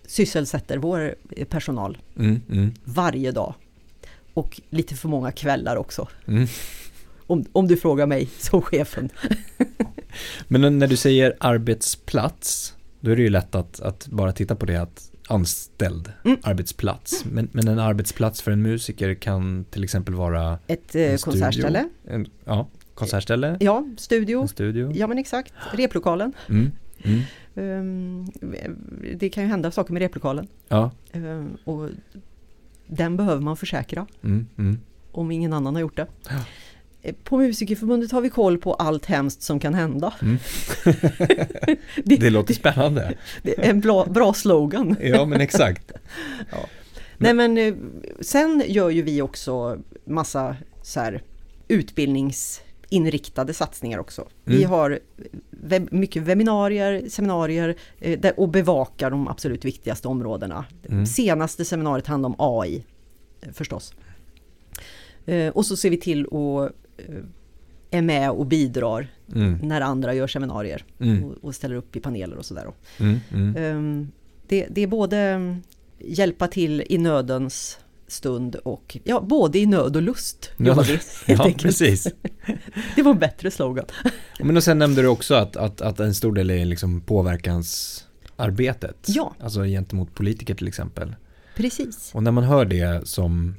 Speaker 2: sysselsätter vår personal
Speaker 1: mm. Mm.
Speaker 2: varje dag. Och lite för många kvällar också.
Speaker 1: Mm.
Speaker 2: Om, om du frågar mig som chefen.
Speaker 1: Men när du säger arbetsplats, då är det ju lätt att, att bara titta på det att anställd
Speaker 2: Mm.
Speaker 1: arbetsplats. Men, men en arbetsplats för en musiker kan till exempel vara
Speaker 2: Ett eh, konsertställe.
Speaker 1: en ja, konsertställe,
Speaker 2: Ja, studio.
Speaker 1: en studio.
Speaker 2: Ja men exakt, replokalen.
Speaker 1: Mm. Mm.
Speaker 2: Ehm, Det kan ju hända saker med replokalen.
Speaker 1: Ja.
Speaker 2: Ehm, Och den behöver man försäkra
Speaker 1: Mm. Mm.
Speaker 2: om ingen annan har gjort det.
Speaker 1: Ja.
Speaker 2: Eh, På Musikerförbundet har vi koll på allt hemskt som kan hända.
Speaker 1: Mm.
Speaker 2: Det,
Speaker 1: Det låter spännande.
Speaker 2: det är en bra, bra slogan.
Speaker 1: Ja, men exakt.
Speaker 2: Nej men eh, sen gör ju vi också massa så här utbildningsinriktade satsningar också. Vi
Speaker 1: Mm.
Speaker 2: har web, mycket webbinarier, seminarier eh, där, och bevakar de absolut viktigaste områdena.
Speaker 1: Mm.
Speaker 2: Senaste seminariet handlade om AI eh, förstås. Eh, och så ser vi till att eh, är med och bidrar
Speaker 1: Mm.
Speaker 2: när andra gör seminarier
Speaker 1: Mm.
Speaker 2: och, och ställer upp i paneler och sådär.
Speaker 1: Mm. Mm.
Speaker 2: Ehm, Det, det är både hjälpa till i nödens stund och ja, både i nöd och lust.
Speaker 1: Ja,
Speaker 2: vi,
Speaker 1: Ja, precis.
Speaker 2: Det var en bättre slogan.
Speaker 1: Men och sen nämnde du också att, att, att en stor del är liksom påverkansarbetet.
Speaker 2: Ja.
Speaker 1: Alltså gentemot politiker till exempel.
Speaker 2: Precis.
Speaker 1: Och när man hör det som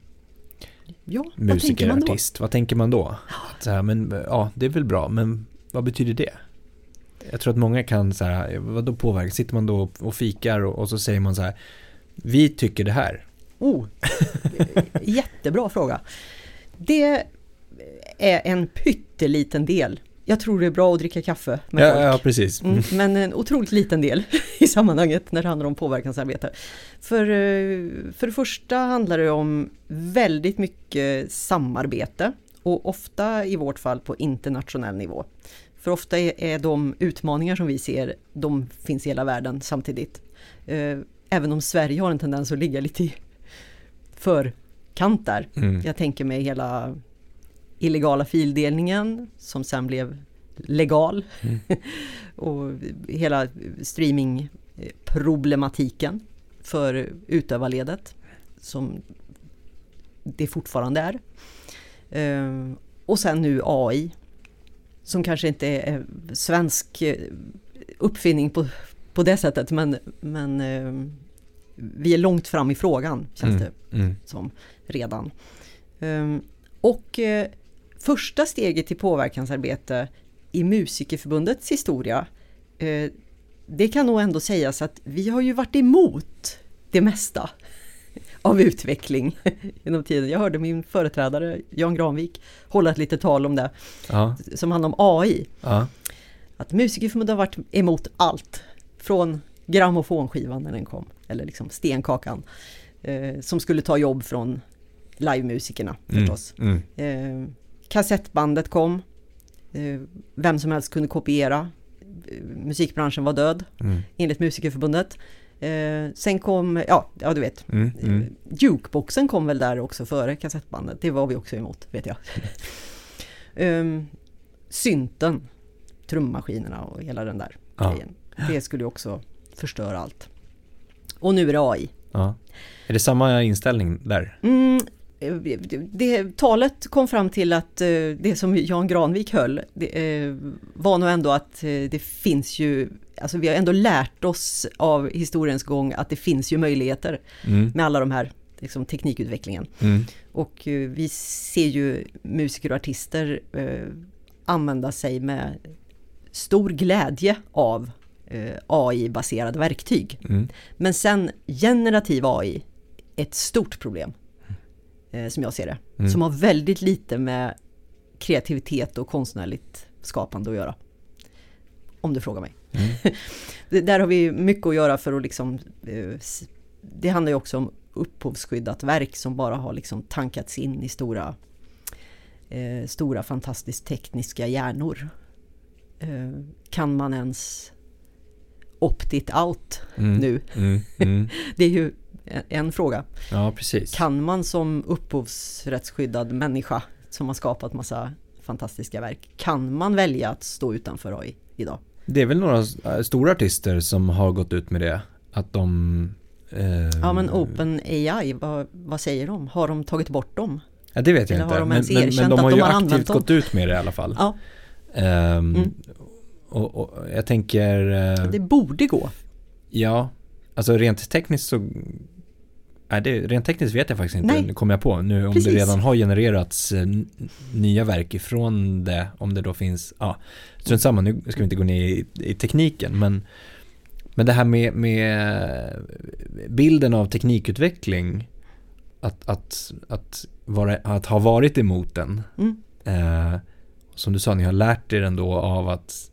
Speaker 2: Ja, vad tänker man
Speaker 1: musiker,
Speaker 2: då?
Speaker 1: artist, vad tänker man då? Att så här, men ja, det är väl bra, men vad betyder det? Jag tror att många kan så här, vad då påverka? Sitter man då och fikar och, och så säger man så här, vi tycker det här.
Speaker 2: Oh, jättebra fråga. Det är en pytteliten del. Jag tror det är bra att dricka kaffe med
Speaker 1: Ja,
Speaker 2: folk.
Speaker 1: ja, precis.
Speaker 2: Mm, men en otroligt liten del i sammanhanget när det handlar om påverkansarbete. För, eh, för det första handlar det om väldigt mycket samarbete och ofta i vårt fall på internationell nivå. För ofta är, är de utmaningar som vi ser, de finns i hela världen samtidigt. Eh, Även om Sverige har en tendens att ligga lite i förkant där.
Speaker 1: Mm.
Speaker 2: Jag tänker mig hela illegala fildelningen som sen blev legal.
Speaker 1: Mm.
Speaker 2: och hela streamingproblematiken för utövarledet som det fortfarande är. Eh, Och sen nu AI som kanske inte är svensk eh, uppfinning på, på det sättet men, men eh, vi är långt fram i frågan känns det
Speaker 1: Mm. Mm.
Speaker 2: som redan. Ehm, Och eh, första steget till påverkansarbete i Musikerförbundets historia, eh, det kan nog ändå sägas att vi har ju varit emot det mesta av utveckling genom tiden. Jag hörde min företrädare Jan Granvik hålla ett litet tal om det,
Speaker 1: Ja,
Speaker 2: som handlar om AI.
Speaker 1: ja.
Speaker 2: Att Musikerförbundet har varit emot allt. Från grammofonskivan när den kom, eller liksom stenkakan. Eh, som skulle ta jobb från livemusikerna förstås.
Speaker 1: Mm. Mm.
Speaker 2: Eh, kassettbandet kom. Eh, vem som helst kunde kopiera. musikbranschen var död
Speaker 1: Mm.
Speaker 2: enligt Musikerförbundet. Eh, sen kom, ja, ja du vet,
Speaker 1: Mm. Mm.
Speaker 2: eh, jukeboxen kom väl där också före kassettbandet. Det var vi också emot, vet jag. um, synten, trummaskinerna och hela den där
Speaker 1: Ja.
Speaker 2: grejen. Det skulle ju också förstöra allt. Och nu är det AI.
Speaker 1: Ja. Är det samma inställning där?
Speaker 2: Mm, det, talet kom fram till att eh, det som Jan Granvik höll det, eh, var nog ändå att eh, det finns ju, alltså vi har ändå lärt oss av historiens gång att det finns ju möjligheter
Speaker 1: Mm.
Speaker 2: med alla de här liksom, teknikutvecklingen.
Speaker 1: Mm.
Speaker 2: Och vi ser ju musiker och artister eh, använda sig med stor glädje av AI-baserade verktyg.
Speaker 1: Mm.
Speaker 2: Men sen generativ AI ett stort problem. Eh, som jag ser det.
Speaker 1: Mm.
Speaker 2: Som har väldigt lite med kreativitet och konstnärligt skapande att göra. Om du frågar mig.
Speaker 1: Mm.
Speaker 2: Det- Där har vi mycket att göra för att liksom eh, Det handlar ju också om upphovsskyddat verk som bara har liksom tankats in i stora eh, Stora fantastiskt tekniska hjärnor. Eh, kan man ens opt it out
Speaker 1: Mm.
Speaker 2: nu?
Speaker 1: Mm. Mm.
Speaker 2: Det är ju en, fråga.
Speaker 1: Ja, precis.
Speaker 2: Kan man som upphovsrättsskyddad människa som har skapat massa fantastiska verk, kan man välja att stå utanför AI idag?
Speaker 1: Det är väl några eh, stora artister som har gått ut med det. Att de... Eh,
Speaker 2: Ja men OpenAI, vad, vad säger de? Har de tagit bort dem?
Speaker 1: Ja, det vet jag
Speaker 2: Eller har
Speaker 1: inte.
Speaker 2: de
Speaker 1: Men, men, men de har
Speaker 2: de
Speaker 1: ju
Speaker 2: har använt
Speaker 1: aktivt gått ut med det i alla fall.
Speaker 2: Ja,
Speaker 1: Ehm,
Speaker 2: Mm.
Speaker 1: Och, och jag tänker... eh,
Speaker 2: det borde gå.
Speaker 1: Ja, alltså rent tekniskt så... Nej, det, rent tekniskt vet jag faktiskt inte,
Speaker 2: Nej.
Speaker 1: kommer jag på. Nu om
Speaker 2: Precis.
Speaker 1: det redan har genererats eh, nya verk ifrån det, om det då finns, ja, strunt samma, nu ska vi inte gå ner i, i tekniken, men, men det här med, med bilden av teknikutveckling, att, att, att, vara, att ha varit emot den,
Speaker 2: Mm.
Speaker 1: eh, som du sa, ni har lärt er ändå av att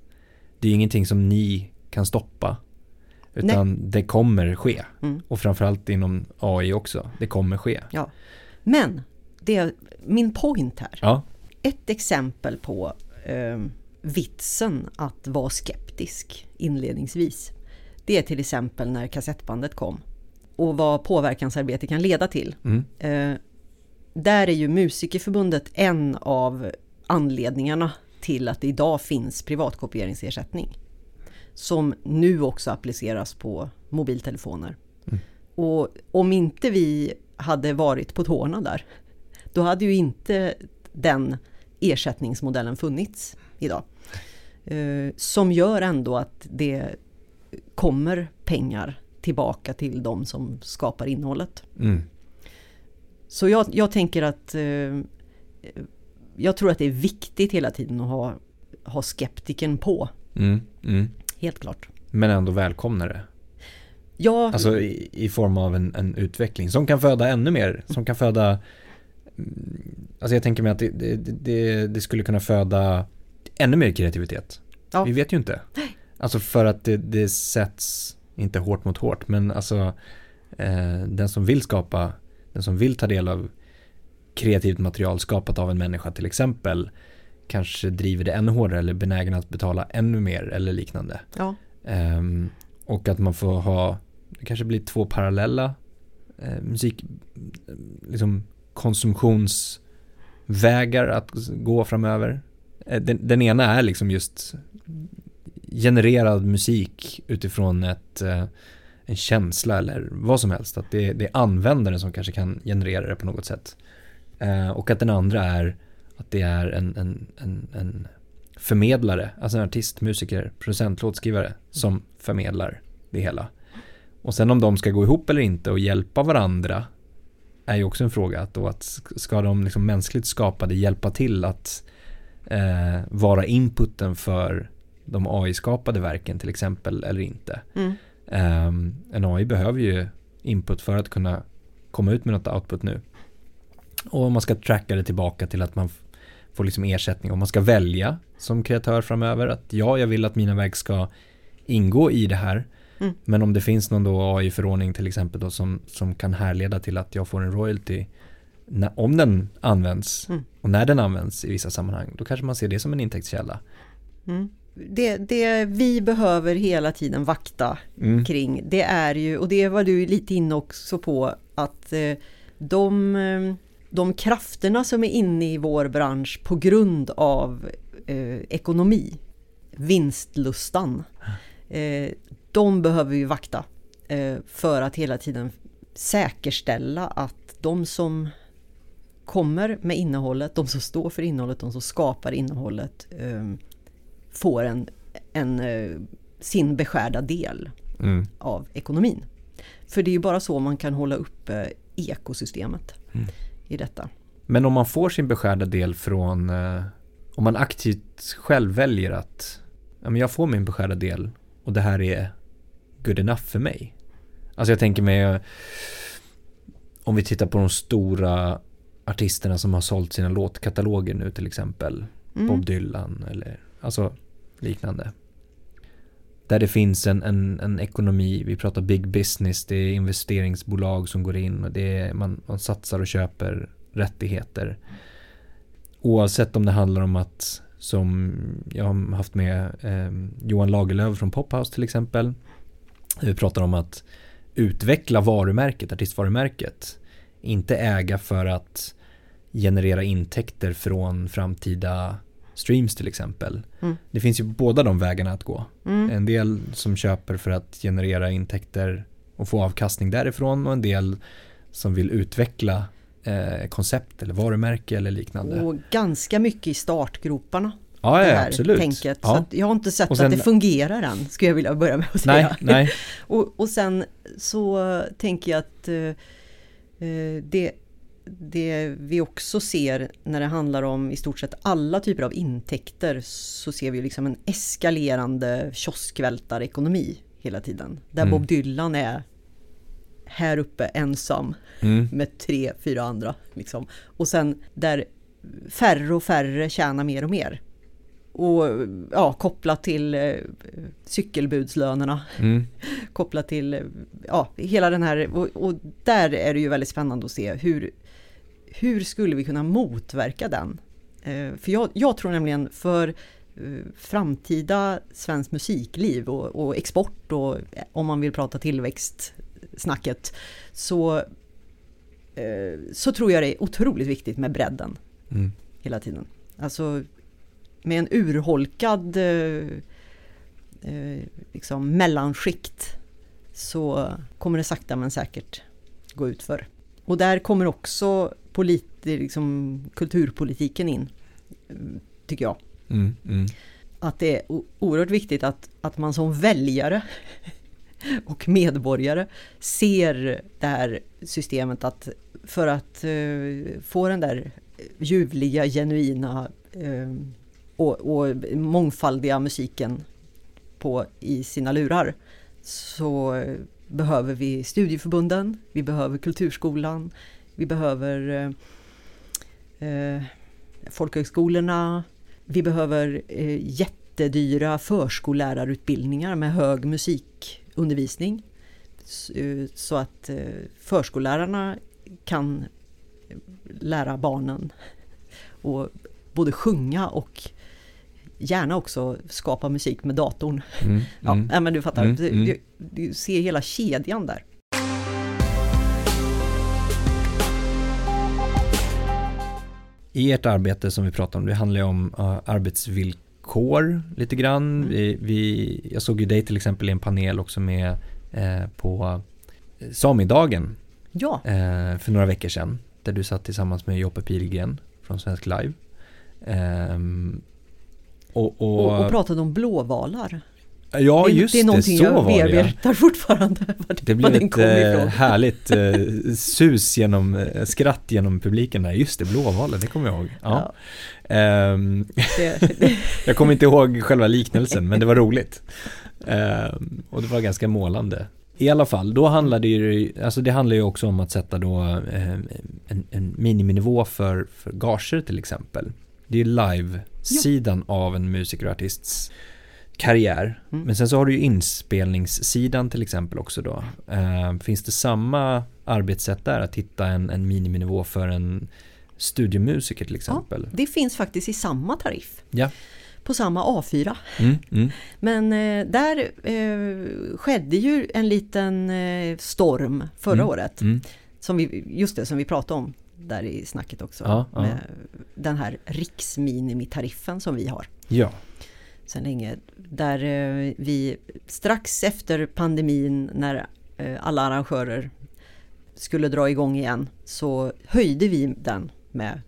Speaker 1: det är ingenting som ni kan stoppa. Utan det kommer ske.
Speaker 2: Mm.
Speaker 1: Och framförallt inom AI också. Det kommer ske.
Speaker 2: Men, det är min point här.
Speaker 1: Ja.
Speaker 2: Ett exempel på eh, vitsen att vara skeptisk inledningsvis. Det är till exempel när kassettbandet kom. Och vad påverkansarbete kan leda till.
Speaker 1: Mm.
Speaker 2: Eh, där är ju Musikerförbundet en av anledningarna till att det idag finns privatkopieringsersättning. Som nu också appliceras på mobiltelefoner.
Speaker 1: Mm.
Speaker 2: Och om inte vi hade varit på tårna där, då hade ju inte den ersättningsmodellen funnits idag. Eh, som gör ändå att det kommer pengar tillbaka till de som skapar innehållet.
Speaker 1: Mm.
Speaker 2: Så jag, jag tänker att eh, jag tror att det är viktigt hela tiden att ha, ha skeptiken på.
Speaker 1: Mm. Mm.
Speaker 2: Helt klart.
Speaker 1: Men ändå välkomna det.
Speaker 2: Ja,
Speaker 1: Alltså i, i form av en, en utveckling som kan föda ännu mer. Som kan föda mm, Alltså jag tänker mig att det, det, det, det skulle kunna föda ännu mer kreativitet.
Speaker 2: Ja.
Speaker 1: Vi vet ju inte. Alltså för att det, det sätts, inte hårt mot hårt, men alltså eh, den som vill skapa, den som vill ta del av kreativt material skapat av en människa till exempel kanske driver det ännu hårdare eller benägen att betala ännu mer eller liknande.
Speaker 2: ja,
Speaker 1: Ehm, och att man får ha, det kanske blir två parallella eh, musik, liksom konsumtionsvägar att gå framöver. Eh, den, den ena är liksom just genererad musik utifrån ett, eh, en känsla eller vad som helst. Att det, det är användaren som kanske kan generera det på något sätt. Eh, och att den andra är att det är en, en, en, en förmedlare, alltså en artist, musiker, producent, låtskrivare som förmedlar det hela. Och sen om de ska gå ihop eller inte och hjälpa varandra är ju också en fråga. Att då att ska de liksom mänskligt skapade hjälpa till att eh, vara inputen för de AI-skapade verken till exempel eller inte.
Speaker 2: mm,
Speaker 1: Um, en AI behöver ju input för att kunna komma ut med något output nu. Och man ska tracka det tillbaka till att man får liksom ersättning. Och man ska välja som kreatör framöver att ja, jag vill att mina verk ska ingå i det här.
Speaker 2: Mm.
Speaker 1: Men om det finns någon då AI-förordning till exempel då som, som kan härleda till att jag får en royalty när, om den används
Speaker 2: Mm.
Speaker 1: och när den används i vissa sammanhang, då kanske man ser det som en intäktskälla.
Speaker 2: mm. det, det vi behöver hela tiden vakta
Speaker 1: Mm.
Speaker 2: kring, det är ju, och det var du lite inne också på, att eh, de, eh, de krafterna som är inne i vår bransch på grund av eh, ekonomi, vinstlustan, eh, de behöver vi vakta eh, för att hela tiden säkerställa att de som kommer med innehållet, de som står för innehållet, de som skapar innehållet eh, får en, en, eh, sin beskärda del
Speaker 1: Mm.
Speaker 2: av ekonomin. För det är ju bara så man kan hålla uppe ekosystemet
Speaker 1: Mm.
Speaker 2: I detta.
Speaker 1: Men om man får sin beskärda del från, eh, om man aktivt själv väljer att ja, men jag får min beskärda del och det här är good enough för mig. Alltså jag tänker mig, eh, om vi tittar på de stora artisterna som har sålt sina låtkataloger nu till exempel.
Speaker 2: Mm.
Speaker 1: Bob Dylan eller alltså liknande. Där det finns en, en, en ekonomi, vi pratar big business, det är investeringsbolag som går in och det är, man, man satsar och köper rättigheter. Oavsett om det handlar om att, som jag har haft med eh, Johan Lagerlöf från Pophouse till exempel. Vi pratar om att utveckla varumärket, artistvarumärket. Inte äga för att generera intäkter från framtida streams till exempel.
Speaker 2: Mm.
Speaker 1: Det finns ju båda de vägarna att gå.
Speaker 2: Mm.
Speaker 1: En del som köper för att generera intäkter och få avkastning därifrån och en del som vill utveckla eh, koncept eller varumärke eller liknande.
Speaker 2: Och ganska mycket i startgroparna.
Speaker 1: ja,
Speaker 2: det
Speaker 1: ja,
Speaker 2: här
Speaker 1: absolut.
Speaker 2: tänket. Så
Speaker 1: Ja.
Speaker 2: att jag har inte sett
Speaker 1: sen-
Speaker 2: att det fungerar än, skulle jag vilja börja med att
Speaker 1: Nej,
Speaker 2: säga.
Speaker 1: nej.
Speaker 2: Och, och sen så tänker jag att eh, eh, det, det vi också ser när det handlar om i stort sett alla typer av intäkter så ser vi liksom en eskalerande kioskvältarekonomi hela tiden. Där
Speaker 1: Mm.
Speaker 2: Bob Dylan är här uppe ensam
Speaker 1: Mm.
Speaker 2: med tre, fyra andra. Liksom. Och sen där färre och färre tjänar mer och mer. Och ja, kopplat till eh, cykelbudslönerna
Speaker 1: Mm.
Speaker 2: kopplat till ja, hela den här och, och där är det ju väldigt spännande att se hur, hur skulle vi kunna motverka den? Eh, för jag, jag tror nämligen för eh, framtida svenskt musikliv och, och export och eh, om man vill prata tillväxtsnacket så, så tror jag det är otroligt viktigt med bredden
Speaker 1: Mm.
Speaker 2: hela tiden. Alltså med en urholkad liksom mellanskikt så kommer det sakta men säkert gå ut för. Och där kommer också polit, liksom, kulturpolitiken in, tycker jag.
Speaker 1: Mm. Mm.
Speaker 2: Att det är oerhört viktigt att, att man som väljare och medborgare ser det här systemet att för att eh, få den där ljuvliga, genuina eh, och, och mångfaldiga musiken på, i sina lurar så behöver vi studieförbunden, vi behöver kulturskolan, vi behöver eh, eh, folkhögskolorna, vi behöver eh, jättedyra förskollärarutbildningar med hög musikundervisning. Eh, Så att eh, förskollärarna kan lära barnen och både sjunga och gärna också skapa musik med datorn.
Speaker 1: Mm.
Speaker 2: Ja,
Speaker 1: Mm.
Speaker 2: men du fattar,
Speaker 1: Mm,
Speaker 2: du, ser hela kedjan där.
Speaker 1: I ert arbete som vi pratar om, det handlar ju om uh, arbetsvillkor lite grann.
Speaker 2: Mm.
Speaker 1: Vi, vi, jag såg ju dig till exempel i en panel också med eh, på Samidagen
Speaker 2: Ja,
Speaker 1: eh, för några veckor sedan. Där du satt tillsammans med Joppe Pilgren från Svensk Live. Ehm, och, och,
Speaker 2: och, och pratade om blåvalar.
Speaker 1: Ja,
Speaker 2: det,
Speaker 1: just
Speaker 2: det är någonting
Speaker 1: så
Speaker 2: jag
Speaker 1: var det. ja.
Speaker 2: bearbetar fortfarande. Var
Speaker 1: Det
Speaker 2: var
Speaker 1: blev ett
Speaker 2: ifrån.
Speaker 1: härligt eh, sus genom, eh, skratt genom publiken där. Just det, blåvalen, det kommer jag ihåg. Ja. Ehm,
Speaker 2: Det, det,
Speaker 1: jag kommer inte ihåg själva liknelsen, men det var roligt. Ehm, och det var ganska målande. I alla fall, då handlar det ju, alltså det handlar ju också om att sätta då eh, en, en miniminivå för, för gager till exempel. Det är ju live-sidan av en musiker och artists karriär.
Speaker 2: Mm.
Speaker 1: Men sen så har du ju inspelningssidan till exempel också då. Eh, finns det samma arbetssätt där att hitta en, en miniminivå för en studiomusiker till exempel?
Speaker 2: det finns faktiskt i samma tariff.
Speaker 1: Ja.
Speaker 2: på samma A4.
Speaker 1: Mm, mm.
Speaker 2: Men eh, där eh, skedde ju en liten eh, storm förra
Speaker 1: Mm,
Speaker 2: året.
Speaker 1: Mm.
Speaker 2: Som vi, just det som vi pratade om där i snacket också.
Speaker 1: Ja, ja.
Speaker 2: Den här riksminimitariffen som vi har
Speaker 1: Ja.
Speaker 2: Sedan länge. Där eh, vi strax efter pandemin när eh, alla arrangörer skulle dra igång igen så höjde vi den med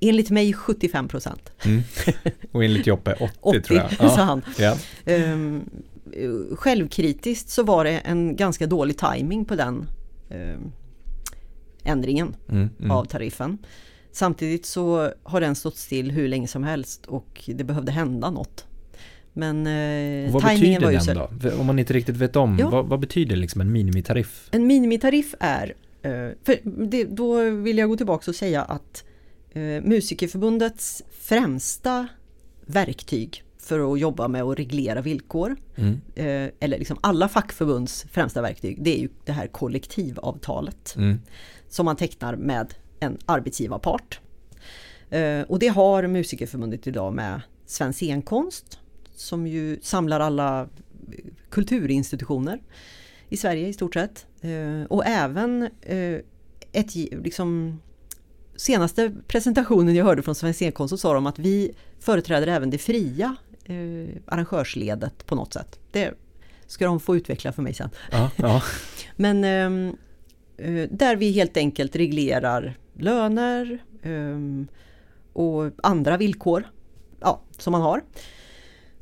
Speaker 2: enligt mig 75 procent.
Speaker 1: Mm. Och enligt Joppe 80,
Speaker 2: 80
Speaker 1: tror jag.
Speaker 2: sa
Speaker 1: Ja.
Speaker 2: han.
Speaker 1: Ja.
Speaker 2: Eh, självkritiskt så var det en ganska dålig timing på den ehm, ändringen
Speaker 1: Mm, mm.
Speaker 2: av tariffen. Samtidigt så har den stått still hur länge som helst och det behövde hända något. Men eh,
Speaker 1: vad
Speaker 2: tajmingen var
Speaker 1: betyder
Speaker 2: ju
Speaker 1: den då? Om man inte riktigt vet om,
Speaker 2: Ja.
Speaker 1: vad, vad betyder liksom en minimitariff?
Speaker 2: En minimitariff är, eh, för det, då vill jag gå tillbaka och säga att eh, Musikerförbundets främsta verktyg för att jobba med att reglera villkor,
Speaker 1: Mm.
Speaker 2: eh, eller liksom alla fackförbunds främsta verktyg, det är ju det här kollektivavtalet
Speaker 1: Mm.
Speaker 2: som man tecknar med en arbetsgivarpart. Eh, och det har Musikerförbundet idag med Svensk scenkonst som ju samlar alla eh, kulturinstitutioner i Sverige i stort sett. Eh, och även eh, ett liksom senaste presentationen jag hörde från Svensk scenkonst så sa de att vi företräder även det fria arrangörsledet på något sätt. Det ska de få utveckla för mig sen.
Speaker 1: Ja, ja.
Speaker 2: Men ehm, eh, där vi helt enkelt reglerar löner ehm, och andra villkor ja, som man har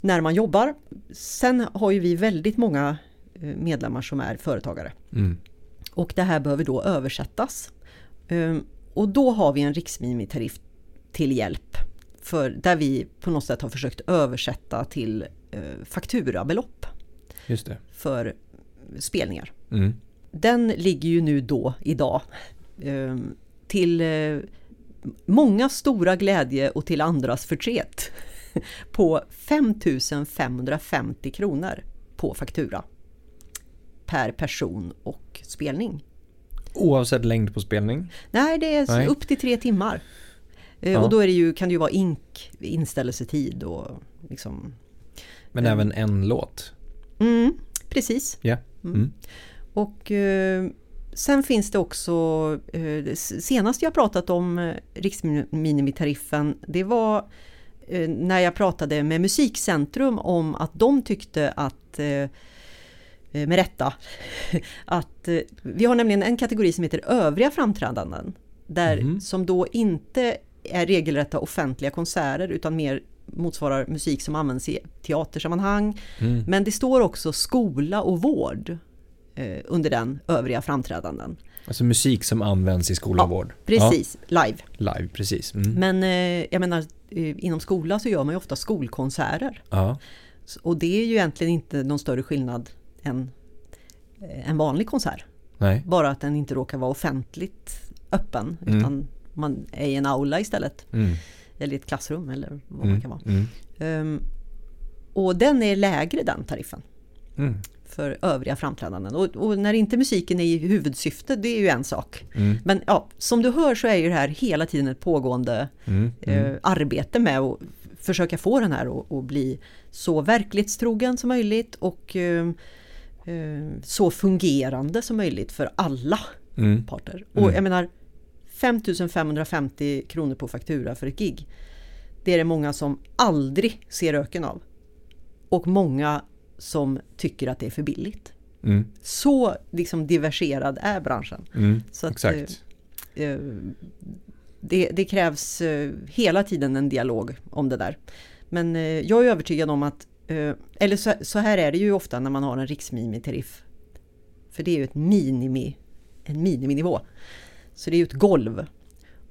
Speaker 2: när man jobbar. Sen har ju vi väldigt många eh, medlemmar som är företagare
Speaker 1: Mm.
Speaker 2: och det här behöver då översättas. Ehm, och då har vi en riksminimitariff till hjälp för där vi på något sätt har försökt översätta till eh, fakturabelopp
Speaker 1: Just det.
Speaker 2: för spelningar.
Speaker 1: Mm.
Speaker 2: Den ligger ju nu då, idag, eh, till eh, många stora glädje och till andras förtret på 5550 kronor på faktura per person och spelning.
Speaker 1: Oavsett längd på spelning?
Speaker 2: Nej, det är
Speaker 1: Nej.
Speaker 2: upp till tre timmar. Eh,
Speaker 1: Ja.
Speaker 2: Och då är det ju, kan det ju vara ink, inställelsetid och liksom...
Speaker 1: Men
Speaker 2: Mm.
Speaker 1: även en låt?
Speaker 2: Mm, precis.
Speaker 1: Ja.
Speaker 2: Mm.
Speaker 1: Mm.
Speaker 2: Och eh, sen finns det också, eh, senast jag pratat om eh, riksminimitariffen, det var eh, när jag pratade med Musikcentrum om att de tyckte att, eh, eh, med rätta, att eh, vi har nämligen en kategori som heter övriga framträdanden, där,
Speaker 1: Mhm.
Speaker 2: som då inte är regelrätta offentliga konserter utan mer motsvarar musik som används i teatersammanhang,
Speaker 1: Mm.
Speaker 2: men det står också skola och vård eh, under den övriga framträdanden.
Speaker 1: Alltså musik som används i skola och
Speaker 2: Ja,
Speaker 1: vård?
Speaker 2: Precis, live.
Speaker 1: Ja, live, precis. Mm.
Speaker 2: Men eh, jag menar, eh, inom skola så gör man ju ofta skolkonserter.
Speaker 1: Ja.
Speaker 2: Och det är ju egentligen inte någon större skillnad än eh, en vanlig konsert.
Speaker 1: Nej.
Speaker 2: Bara att den inte råkar vara offentligt öppen,
Speaker 1: Mm.
Speaker 2: utan man är i en aula istället.
Speaker 1: Mm.
Speaker 2: Eller i ett klassrum eller vad man
Speaker 1: Mm.
Speaker 2: kan vara.
Speaker 1: Mm.
Speaker 2: Ehm, och den är lägre den tariffen.
Speaker 1: Mm.
Speaker 2: för övriga framträdanden. Och, och när inte musiken är i huvudsyfte, det är ju en sak.
Speaker 1: Mm.
Speaker 2: Men ja, som du hör så är ju det här hela tiden ett pågående
Speaker 1: Mm.
Speaker 2: eh,
Speaker 1: Mm.
Speaker 2: arbete med att försöka få den här att att bli så verklighetstrogen som möjligt och eh, eh, så fungerande som möjligt för alla
Speaker 1: Mm.
Speaker 2: parter.
Speaker 1: Mm.
Speaker 2: Och jag menar 5550 kronor på faktura för ett gig. Det är det många som aldrig ser röken av. Och många som tycker att det är för billigt.
Speaker 1: Mm.
Speaker 2: Så liksom diverserad är branschen.
Speaker 1: Mm.
Speaker 2: Så att,
Speaker 1: Exakt.
Speaker 2: eh, eh, det, det krävs eh, hela tiden en dialog om det där. Men eh, jag är övertygad om att, eh, eller så, så här är det ju ofta när man har en riksminimitariff. För det är ju ett minimi, en miniminivå. Så det är ju ett golv.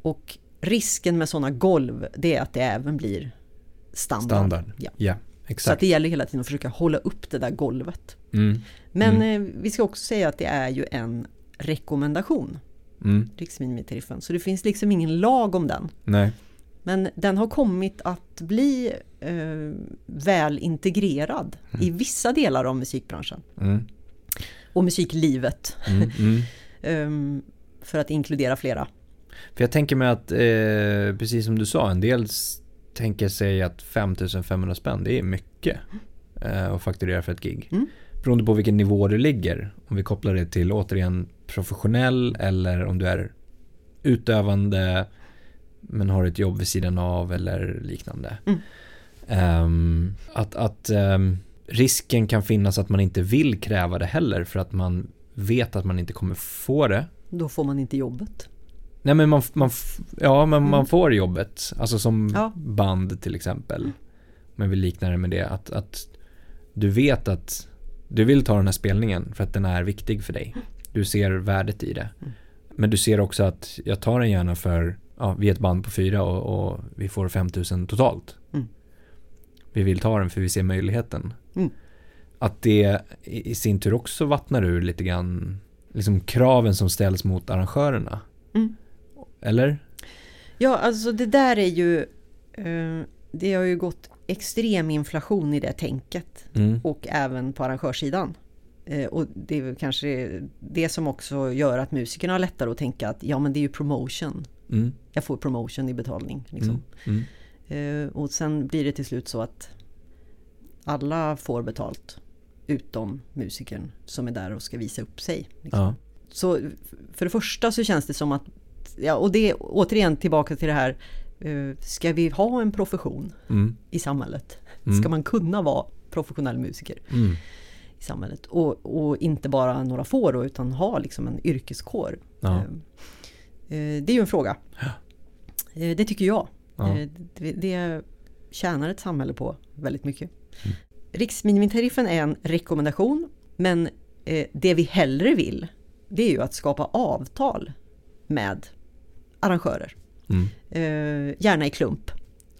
Speaker 2: Och risken med sådana golv, det är att det även blir standard.
Speaker 1: Standard.
Speaker 2: Ja.
Speaker 1: Ja,
Speaker 2: Så att
Speaker 1: exakt.
Speaker 2: det gäller hela tiden att försöka hålla upp det där golvet.
Speaker 1: Mm.
Speaker 2: Men eh, vi ska också säga att det är ju en rekommendation,
Speaker 1: Mm.
Speaker 2: riksminimitariffen. Så det finns liksom ingen lag om den.
Speaker 1: Nej.
Speaker 2: Men den har kommit att bli eh, väl integrerad i vissa delar av musikbranschen
Speaker 1: Mm.
Speaker 2: och musiklivet.
Speaker 1: Mm. Mm.
Speaker 2: Ehm, för att inkludera flera.
Speaker 1: För jag tänker mig att, eh, precis som du sa, en del tänker sig att 5500 spänn, det är mycket eh, att fakturera för ett gig.
Speaker 2: Mm.
Speaker 1: Beroende på vilken nivå du ligger. Om vi kopplar det till återigen professionell eller om du är utövande men har ett jobb vid sidan av eller liknande.
Speaker 2: Mm.
Speaker 1: Ehm, att att ehm, risken kan finnas att man inte vill kräva det heller för att man vet att man inte kommer få det.
Speaker 2: Då får man inte jobbet.
Speaker 1: Nej men man, man ja men
Speaker 2: Mm.
Speaker 1: man får jobbet, alltså som
Speaker 2: Ja.
Speaker 1: band till exempel. Om jag vill likna det med det, att, att du vet att du vill ta den här spelningen för att den är viktig för dig. Du ser värdet i det.
Speaker 2: Mm.
Speaker 1: Men du ser också att jag tar den gärna för, ja vi är ett band på fyra och, och vi får 5000 totalt.
Speaker 2: Mm.
Speaker 1: Vi vill ta den för vi ser möjligheten.
Speaker 2: Mm.
Speaker 1: Att det i sin tur också vattnar ur lite grann, liksom kraven som ställs mot arrangörerna.
Speaker 2: Mm.
Speaker 1: Eller?
Speaker 2: Ja, alltså det där är ju... Eh, det har ju gått extrem inflation i det tänket.
Speaker 1: Mm.
Speaker 2: Och även på arrangörssidan. Eh, och det är kanske det som också gör att musikerna har lättare att tänka att ja men det är ju promotion.
Speaker 1: Mm.
Speaker 2: Jag får promotion i betalning. Liksom.
Speaker 1: Mm. Mm.
Speaker 2: Eh, och sen blir det till slut så att alla får betalt. Utom musikern som är där och ska visa upp sig. Liksom.
Speaker 1: Ja.
Speaker 2: Så för det första så känns det som att, ja, och det återigen tillbaka till det här, eh, ska vi ha en profession
Speaker 1: Mm.
Speaker 2: i samhället?
Speaker 1: Mm.
Speaker 2: Ska man kunna vara professionell musiker
Speaker 1: Mm.
Speaker 2: i samhället? Och, och inte bara några få då, utan ha liksom en yrkeskår.
Speaker 1: Ja.
Speaker 2: Eh, eh, Det är ju en fråga. Det tycker jag.
Speaker 1: Ja.
Speaker 2: Det, det tjänar ett samhälle på väldigt mycket.
Speaker 1: Mm.
Speaker 2: Riksminimitariffen är en rekommendation, men det vi hellre vill, det är ju att skapa avtal med arrangörer.
Speaker 1: Mm.
Speaker 2: Eh, gärna i klump.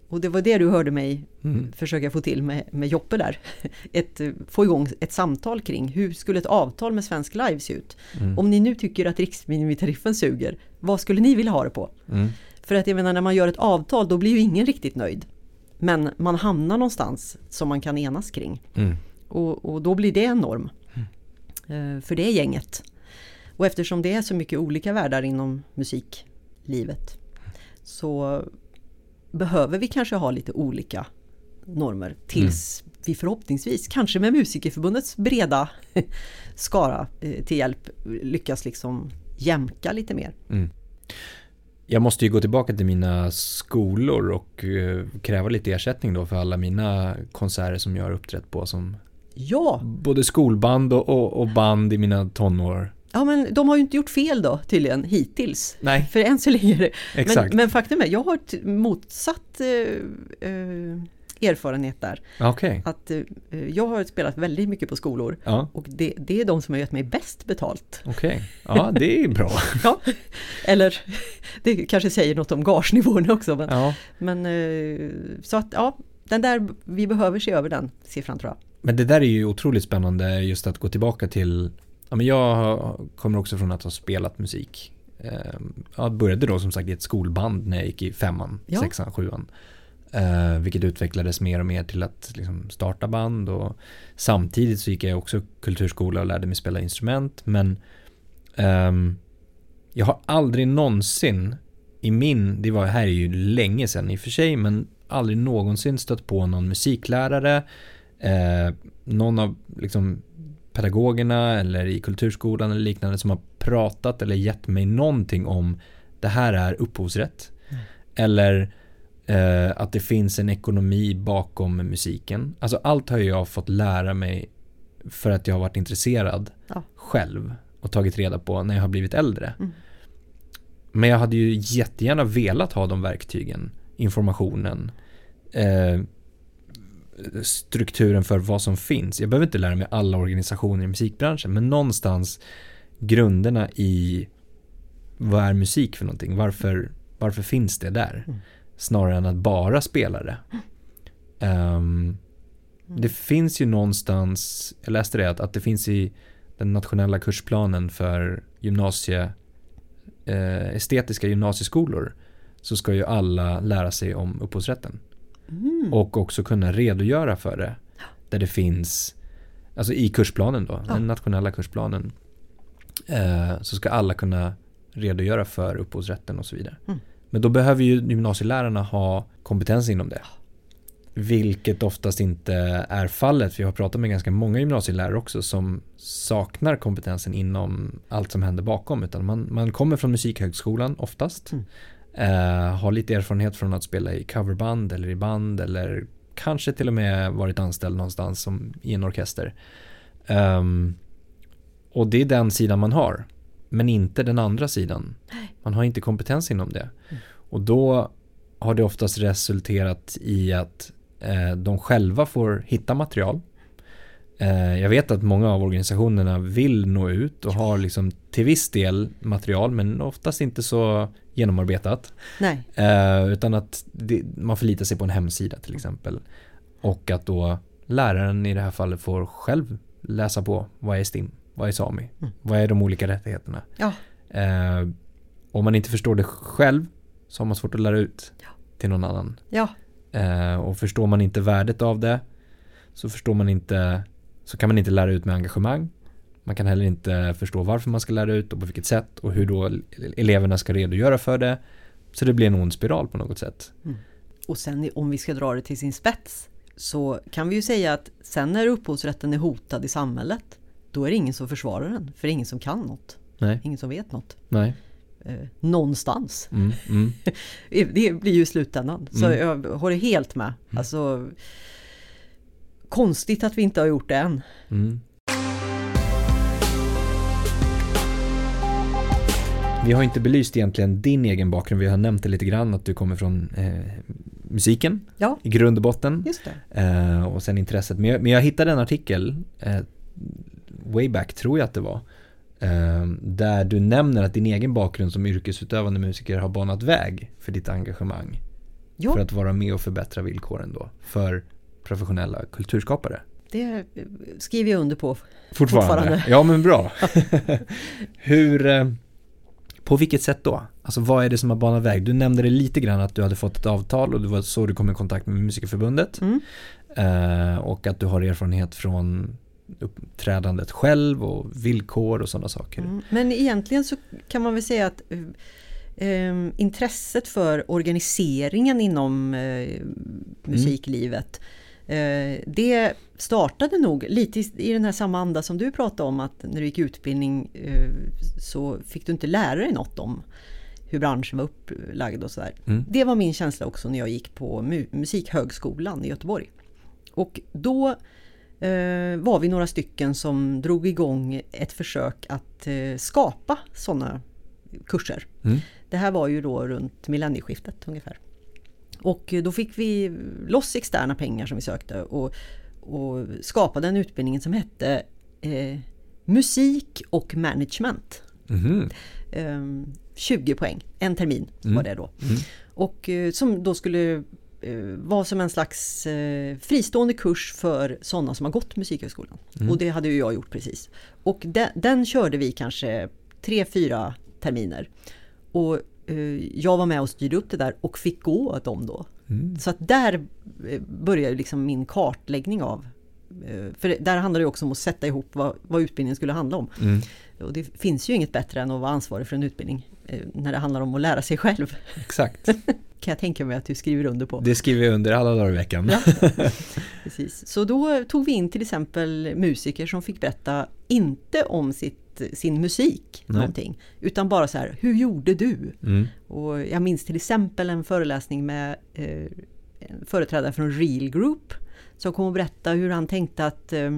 Speaker 2: Och det var det du hörde mig
Speaker 1: Mm.
Speaker 2: försöka få till med, med Joppe där. Ett, få igång ett samtal kring hur skulle ett avtal med Svensk Live se ut?
Speaker 1: Mm.
Speaker 2: Om ni nu tycker att riksminimitariffen suger, vad skulle ni vilja ha det på?
Speaker 1: Mm.
Speaker 2: För att jag menar när man gör ett avtal då blir ju ingen riktigt nöjd. Men man hamnar någonstans som man kan enas kring.
Speaker 1: Mm.
Speaker 2: Och, och då blir det en norm. Eh, för det gänget. Och eftersom det är så mycket olika världar inom musiklivet så behöver vi kanske ha lite olika normer tills vi förhoppningsvis, kanske med Musikerförbundets breda skara eh, till hjälp, lyckas liksom jämka lite mer.
Speaker 1: Mm. Jag måste ju gå tillbaka till mina skolor och eh, kräva lite ersättning då för alla mina konserter som jag har uppträtt på som
Speaker 2: Ja,
Speaker 1: både skolband och, och band i mina tonår.
Speaker 2: Ja men de har ju inte gjort fel då tydligen hittills.
Speaker 1: Nej,
Speaker 2: För än så länge
Speaker 1: exakt.
Speaker 2: Men, men faktum är, jag har ett motsatt eh, eh, erfarenhet där.
Speaker 1: Okej,
Speaker 2: Att eh, jag har spelat väldigt mycket på skolor
Speaker 1: ja,
Speaker 2: och det, det är de som har gett mig bäst betalt.
Speaker 1: okej. Ja, det är bra.
Speaker 2: Ja. Eller det kanske säger något om gagenivåerna också. Men,
Speaker 1: Ja.
Speaker 2: men eh, så att ja, den där, vi behöver se över den siffran tror jag.
Speaker 1: Men det där är ju otroligt spännande just att gå tillbaka till, ja men jag kommer också från att ha spelat musik. Ehm, Jag började då som sagt i ett skolband när jag gick i femman,
Speaker 2: Ja.
Speaker 1: sexan, sjuan. Eh, vilket utvecklades mer och mer till att liksom starta band och samtidigt så gick jag också kulturskola och lärde mig spela instrument men ehm, jag har aldrig någonsin i min, det var här är ju länge sedan i och för sig men aldrig någonsin stött på någon musiklärare eh, någon av liksom, pedagogerna eller i kulturskolan eller liknande som har pratat eller gett mig någonting om det här är upphovsrätt. Eller eh, att det finns en ekonomi bakom musiken. Alltså allt har jag fått lära mig för att jag har varit intresserad
Speaker 2: Ja.
Speaker 1: själv och tagit reda på när jag har blivit äldre.
Speaker 2: Mm.
Speaker 1: Men jag hade ju jättegärna velat ha de verktygen, informationen, eh, strukturen för vad som finns. Jag behöver inte lära mig alla organisationer i musikbranschen, men någonstans grunderna i vad är musik för någonting? Varför, varför finns det där?
Speaker 2: Mm.
Speaker 1: Snarare än att bara spela det. Ehm, det finns ju någonstans, jag läste det, att, att det finns i den nationella kursplanen för gymnasie, eh, estetiska gymnasieskolor så ska ju alla lära sig om upphovsrätten.
Speaker 2: Mm.
Speaker 1: Och också kunna redogöra för det. Där det finns, alltså i kursplanen då,
Speaker 2: Ja.
Speaker 1: den nationella kursplanen. Eh, så ska alla kunna redogöra för upphovsrätten och så vidare.
Speaker 2: Mm.
Speaker 1: Men då behöver ju gymnasielärarna ha kompetens inom det. Vilket oftast inte är fallet. Vi har pratat med ganska många gymnasielärare också som saknar kompetensen inom allt som händer bakom. Utan man, man kommer från musikhögskolan oftast.
Speaker 2: Mm.
Speaker 1: Eh, har lite erfarenhet från att spela i coverband eller i band eller kanske till och med varit anställd någonstans som i en orkester. Um, och det är den sidan man har. Men inte den andra sidan. Man har inte kompetens inom det.
Speaker 2: Mm.
Speaker 1: Och då har det oftast resulterat i att eh, de själva får hitta material. Eh, jag vet att många av organisationerna vill nå ut och har liksom till viss del material men oftast inte så genomarbetat.
Speaker 2: Nej.
Speaker 1: Eh, utan att det, man förlitar sig på en hemsida till exempel. Och att då läraren i det här fallet får själv läsa på vad är STIM, vad är SAMI,
Speaker 2: Mm.
Speaker 1: vad är de olika rättigheterna.
Speaker 2: Ja.
Speaker 1: Eh, om man inte förstår det själv så har man svårt att lära ut
Speaker 2: Ja.
Speaker 1: till någon annan.
Speaker 2: Ja.
Speaker 1: Och förstår man inte värdet av det så förstår man inte så kan man inte lära ut med engagemang. Man kan heller inte förstå varför man ska lära ut och på vilket sätt och hur då eleverna ska redogöra för det. Så det blir en ond spiral på något sätt.
Speaker 2: Och sen om vi ska dra det till sin spets så kan vi ju säga att sen när upphovsrätten är hotad i samhället då är det ingen som försvarar den, för det är ingen som kan något.
Speaker 1: Nej,
Speaker 2: Ingen som vet något.
Speaker 1: nej.
Speaker 2: Eh, någonstans.
Speaker 1: Mm, mm.
Speaker 2: Det blir ju slutändan. Så
Speaker 1: Mm.
Speaker 2: jag håller helt med. Alltså, konstigt att vi inte har gjort det än.
Speaker 1: Mm. Vi har inte belyst egentligen din egen bakgrund. Vi har nämnt det lite grann att du kommer från eh, musiken
Speaker 2: Ja,
Speaker 1: i grund och botten. Eh, och sen intresset. Men jag, men jag hittade en artikel, eh, way back tror jag att det var. Eh, där du nämner att din egen bakgrund som yrkesutövande musiker har banat väg för ditt engagemang.
Speaker 2: Ja,
Speaker 1: För att vara med och förbättra villkoren då för professionella kulturskapare.
Speaker 2: det skriver jag under på.
Speaker 1: Fortfarande?
Speaker 2: Fortfarande.
Speaker 1: Ja men bra. Hur, eh, på vilket sätt då? Alltså vad är det som har banat väg? Du nämnde det lite grann att du hade fått ett avtal och det var så du kom i kontakt med Musikerförbundet.
Speaker 2: Mm.
Speaker 1: Eh, och att du har erfarenhet från uppträdandet själv och villkor och sådana saker.
Speaker 2: Mm. Men egentligen så kan man väl säga att eh, eh, intresset för organiseringen inom eh, musiklivet eh, det startade nog lite i, den här samma anda som du pratade om att när du gick utbildning eh, så fick du inte lära dig något om hur branschen var upplagd och sådär.
Speaker 1: Mm.
Speaker 2: Det var min känsla också när jag gick på mu- Musikhögskolan i Göteborg. Och då eh, var vi några stycken som drog igång ett försök att eh, skapa sådana kurser.
Speaker 1: Mm.
Speaker 2: Det här var ju då runt millennieskiftet ungefär. Och då fick vi loss externa pengar som vi sökte och, och skapade en utbildning som hette eh, Musik och management.
Speaker 1: Mhm.
Speaker 2: Eh, 20 poäng, en termin
Speaker 1: Mm.
Speaker 2: var det då.
Speaker 1: Mm.
Speaker 2: Och eh, som då skulle eh, vara som en slags eh, fristående kurs för sådana som har gått Musikhögskolan.
Speaker 1: Mm.
Speaker 2: Och det hade ju jag gjort precis. Och den, den körde vi kanske tre, fyra terminer. Och jag var med och styrde upp det där och fick gå dem då.
Speaker 1: Mm.
Speaker 2: Så att där eh, började liksom min kartläggning av eh, för där handlar det också om att sätta ihop vad, vad utbildningen skulle handla om.
Speaker 1: Mm.
Speaker 2: Och det finns ju inget bättre än att vara ansvarig för en utbildning eh, när det handlar om att lära sig själv.
Speaker 1: Exakt.
Speaker 2: Kan jag tänka mig att du skriver under på.
Speaker 1: Det skriver jag under alla dagar i veckan.
Speaker 2: Ja. Precis. Så då tog vi in till exempel musiker som fick berätta inte om sitt, sin musik
Speaker 1: Nej.
Speaker 2: någonting, utan bara så här, hur gjorde du?
Speaker 1: Mm.
Speaker 2: Och jag minns till exempel en föreläsning med eh, en företrädare från Real Group som kom och berätta hur han tänkte att eh,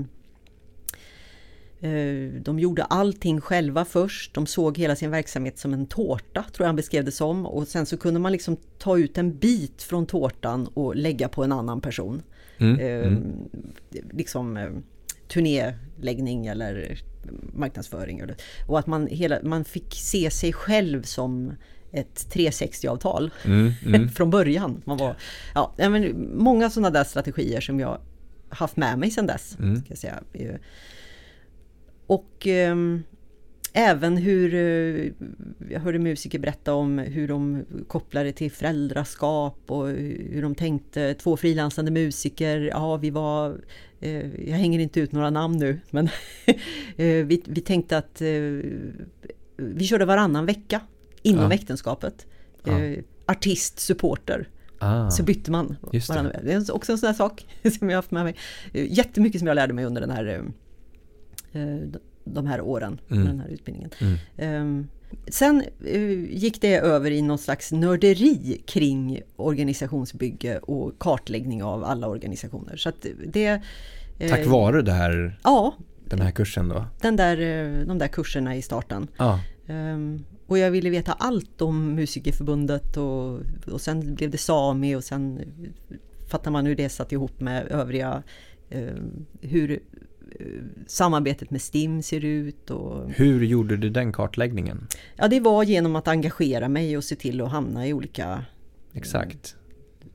Speaker 2: eh, de gjorde allting själva först. De såg hela sin verksamhet som en tårta, tror jag han beskrev det som. Och sen så kunde man liksom ta ut en bit från tårtan och lägga på en annan person.
Speaker 1: Mm.
Speaker 2: Eh,
Speaker 1: Mm.
Speaker 2: Liksom eh, turnéläggning eller marknadsföring. Och att man, hela, man fick se sig själv som ett 360-avtal
Speaker 1: Mm. Mm.
Speaker 2: från början. Man var, ja, men många sådana där strategier som jag haft med mig sedan dess.
Speaker 1: Mm.
Speaker 2: Ska säga. Och ehm, även hur, eh, jag hörde musiker berätta om hur de kopplade till föräldraskap och hur de tänkte, två frilansande musiker, ja vi var, eh, jag hänger inte ut några namn nu, men eh, vi, vi tänkte att vi körde varannan vecka inom
Speaker 1: Ja.
Speaker 2: äktenskapet.
Speaker 1: Ja.
Speaker 2: Artist, supporter.
Speaker 1: Ah,
Speaker 2: Så bytte man
Speaker 1: Just det.
Speaker 2: Det är också en sån här sak som jag har haft med mig. Jättemycket som jag lärde mig under den här, de här åren,
Speaker 1: Mm.
Speaker 2: med den här utbildningen.
Speaker 1: Mm.
Speaker 2: Ehm, Sen eh, gick det över i någon slags nörderi kring organisationsbygge och kartläggning av alla organisationer. Så det... eh,
Speaker 1: tack vare det här,
Speaker 2: Ja,
Speaker 1: den här kursen då?
Speaker 2: den där, eh, de där kurserna i starten.
Speaker 1: Ja.
Speaker 2: Ehm, och jag ville veta allt om Musikerförbundet och, och sen blev det Sami och sen fattar man hur det satt ihop med övriga eh, hur samarbetet med STIM ser ut och
Speaker 1: Hur gjorde du den kartläggningen?
Speaker 2: ja, det var genom att engagera mig och se till att hamna i olika
Speaker 1: Exakt.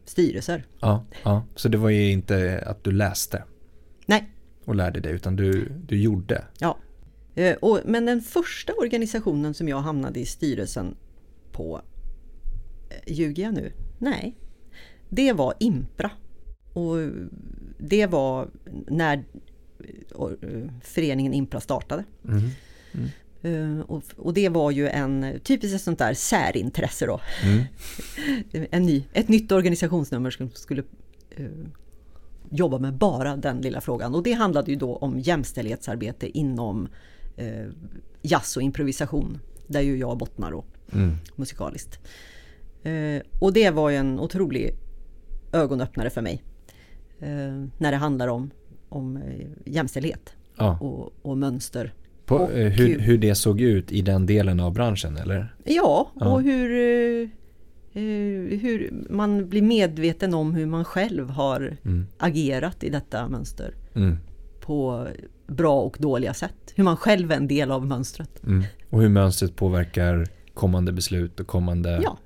Speaker 2: styrelser.
Speaker 1: Ja, ja. Så det var ju inte att du läste
Speaker 2: Nej,
Speaker 1: och lärde dig utan du, du gjorde.
Speaker 2: ja. Eh, och, men den första organisationen som jag hamnade i styrelsen på, eh, ljuger jag nu? Nej, det var Impra. Och det var när föreningen Impra startade.
Speaker 1: Mm.
Speaker 2: Eh, Och, och det var ju en typiskt ett sånt där särintresse då.
Speaker 1: Mm.
Speaker 2: En ny, ett nytt organisationsnummer som skulle eh, jobba med bara den lilla frågan. Och det handlade ju då om jämställdhetsarbete inom eh, jazz och improvisation. Där ju jag bottnar då,
Speaker 1: Mm.
Speaker 2: musikaliskt. Eh, och det var ju en otrolig ögonöppnare för mig. Eh, när det handlar om, om eh, jämställdhet
Speaker 1: Ja.
Speaker 2: och, och mönster.
Speaker 1: På,
Speaker 2: Och
Speaker 1: eh, hur,
Speaker 2: kul.
Speaker 1: hur det såg ut i den delen av branschen eller?
Speaker 2: Ja,
Speaker 1: Ja.
Speaker 2: och hur, eh, hur man blir medveten om hur man själv har
Speaker 1: Mm.
Speaker 2: agerat i detta mönster
Speaker 1: Mm.
Speaker 2: på bra och dåliga sätt. Hur man själv är en del av mönstret.
Speaker 1: Mm. Och hur mönstret påverkar kommande beslut och kommande
Speaker 2: Ja,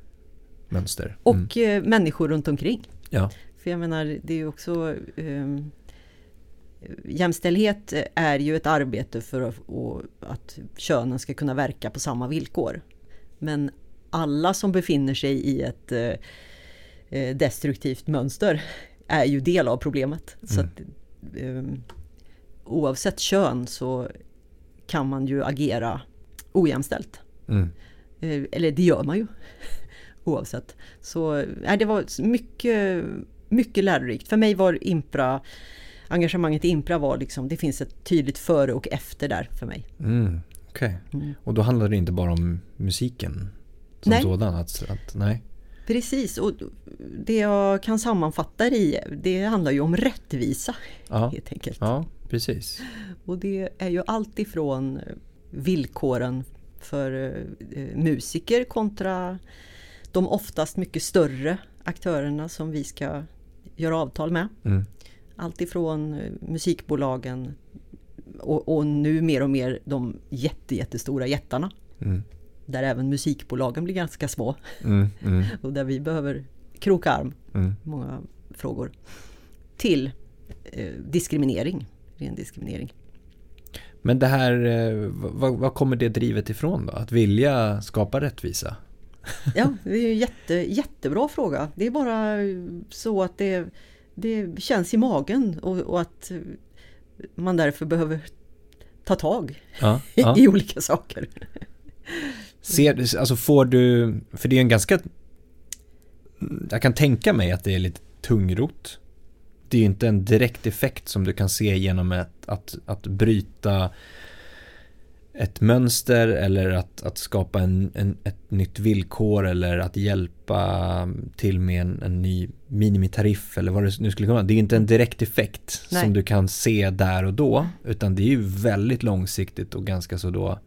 Speaker 1: mönster.
Speaker 2: och
Speaker 1: Mm.
Speaker 2: människor runt omkring.
Speaker 1: Ja.
Speaker 2: För jag menar, det är ju också eh, Jämställdhet är ju ett arbete för att, att könen ska kunna verka på samma villkor. Men alla som befinner sig i ett eh, eh, destruktivt mönster är ju del av problemet. Så
Speaker 1: Mm.
Speaker 2: att, eh, oavsett kön så kan man ju agera ojämställt.
Speaker 1: Mm.
Speaker 2: Eh, Eller det gör man ju oavsett. Så nej, det var mycket, mycket lärorikt. För mig var Impra, engagemanget i Impra var liksom, det finns ett tydligt före och efter där för mig.
Speaker 1: Mm. Okej.
Speaker 2: Mm.
Speaker 1: Och då handlade det inte bara om musiken som
Speaker 2: Nej.
Speaker 1: sådan? Att, att, nej.
Speaker 2: Precis, och det jag kan sammanfatta det i, det handlar ju om rättvisa
Speaker 1: Ja.
Speaker 2: helt enkelt.
Speaker 1: ja, precis.
Speaker 2: Och det är ju allt ifrån villkoren för eh, musiker kontra de oftast mycket större aktörerna som vi ska göra avtal med.
Speaker 1: Mm.
Speaker 2: Allt ifrån eh, musikbolagen och, och nu mer och mer de jätte, jättestora jättarna.
Speaker 1: Mm.
Speaker 2: Där även musikbolagen blir ganska små
Speaker 1: Mm. Mm.
Speaker 2: och där vi behöver kroka arm
Speaker 1: Mm.
Speaker 2: många frågor. Till eh, diskriminering, ren diskriminering.
Speaker 1: Men det här, eh, vad, vad kommer det drivet ifrån då? Att vilja skapa rättvisa?
Speaker 2: Ja, det är en jätte, jättebra fråga. Det är bara så att det, det känns i magen och, och att man därför behöver ta tag
Speaker 1: Ja, ja.
Speaker 2: i olika saker.
Speaker 1: Ser, du- alltså får du, för det är en ganska, jag kan tänka mig att det är lite tungrot. Det är inte en direkt effekt som du kan se genom ett, att, att bryta ett mönster eller att, att skapa en, en, ett nytt villkor eller att hjälpa till med en, en ny minimitariff eller vad det nu skulle kunna vara. Det är inte en direkt effekt
Speaker 2: Nej.
Speaker 1: som du kan se där och då utan det är ju väldigt långsiktigt och ganska så då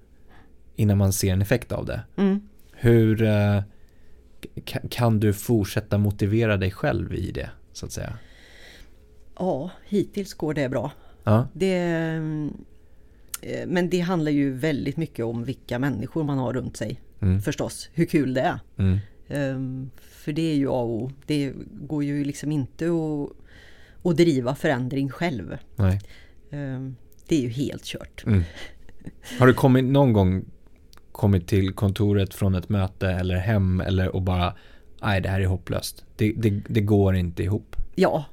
Speaker 1: innan man ser en effekt av det.
Speaker 2: Mm.
Speaker 1: Hur eh, ka- kan du fortsätta motivera dig själv i det så att säga?
Speaker 2: Ja, hittills går det bra.
Speaker 1: Ja,
Speaker 2: Det, men det handlar ju väldigt mycket om vilka människor man har runt sig
Speaker 1: mm,
Speaker 2: förstås. Hur kul det är.
Speaker 1: mm,
Speaker 2: Ehm, För det är ju A och O. Det går ju liksom inte att, att driva förändring själv. Ehm, Det är ju helt kört.
Speaker 1: Mm. Har du kommit någon gång kommit till kontoret från ett möte eller hem eller och bara nej det här är hopplöst. Det, det, det går inte ihop.
Speaker 2: Ja,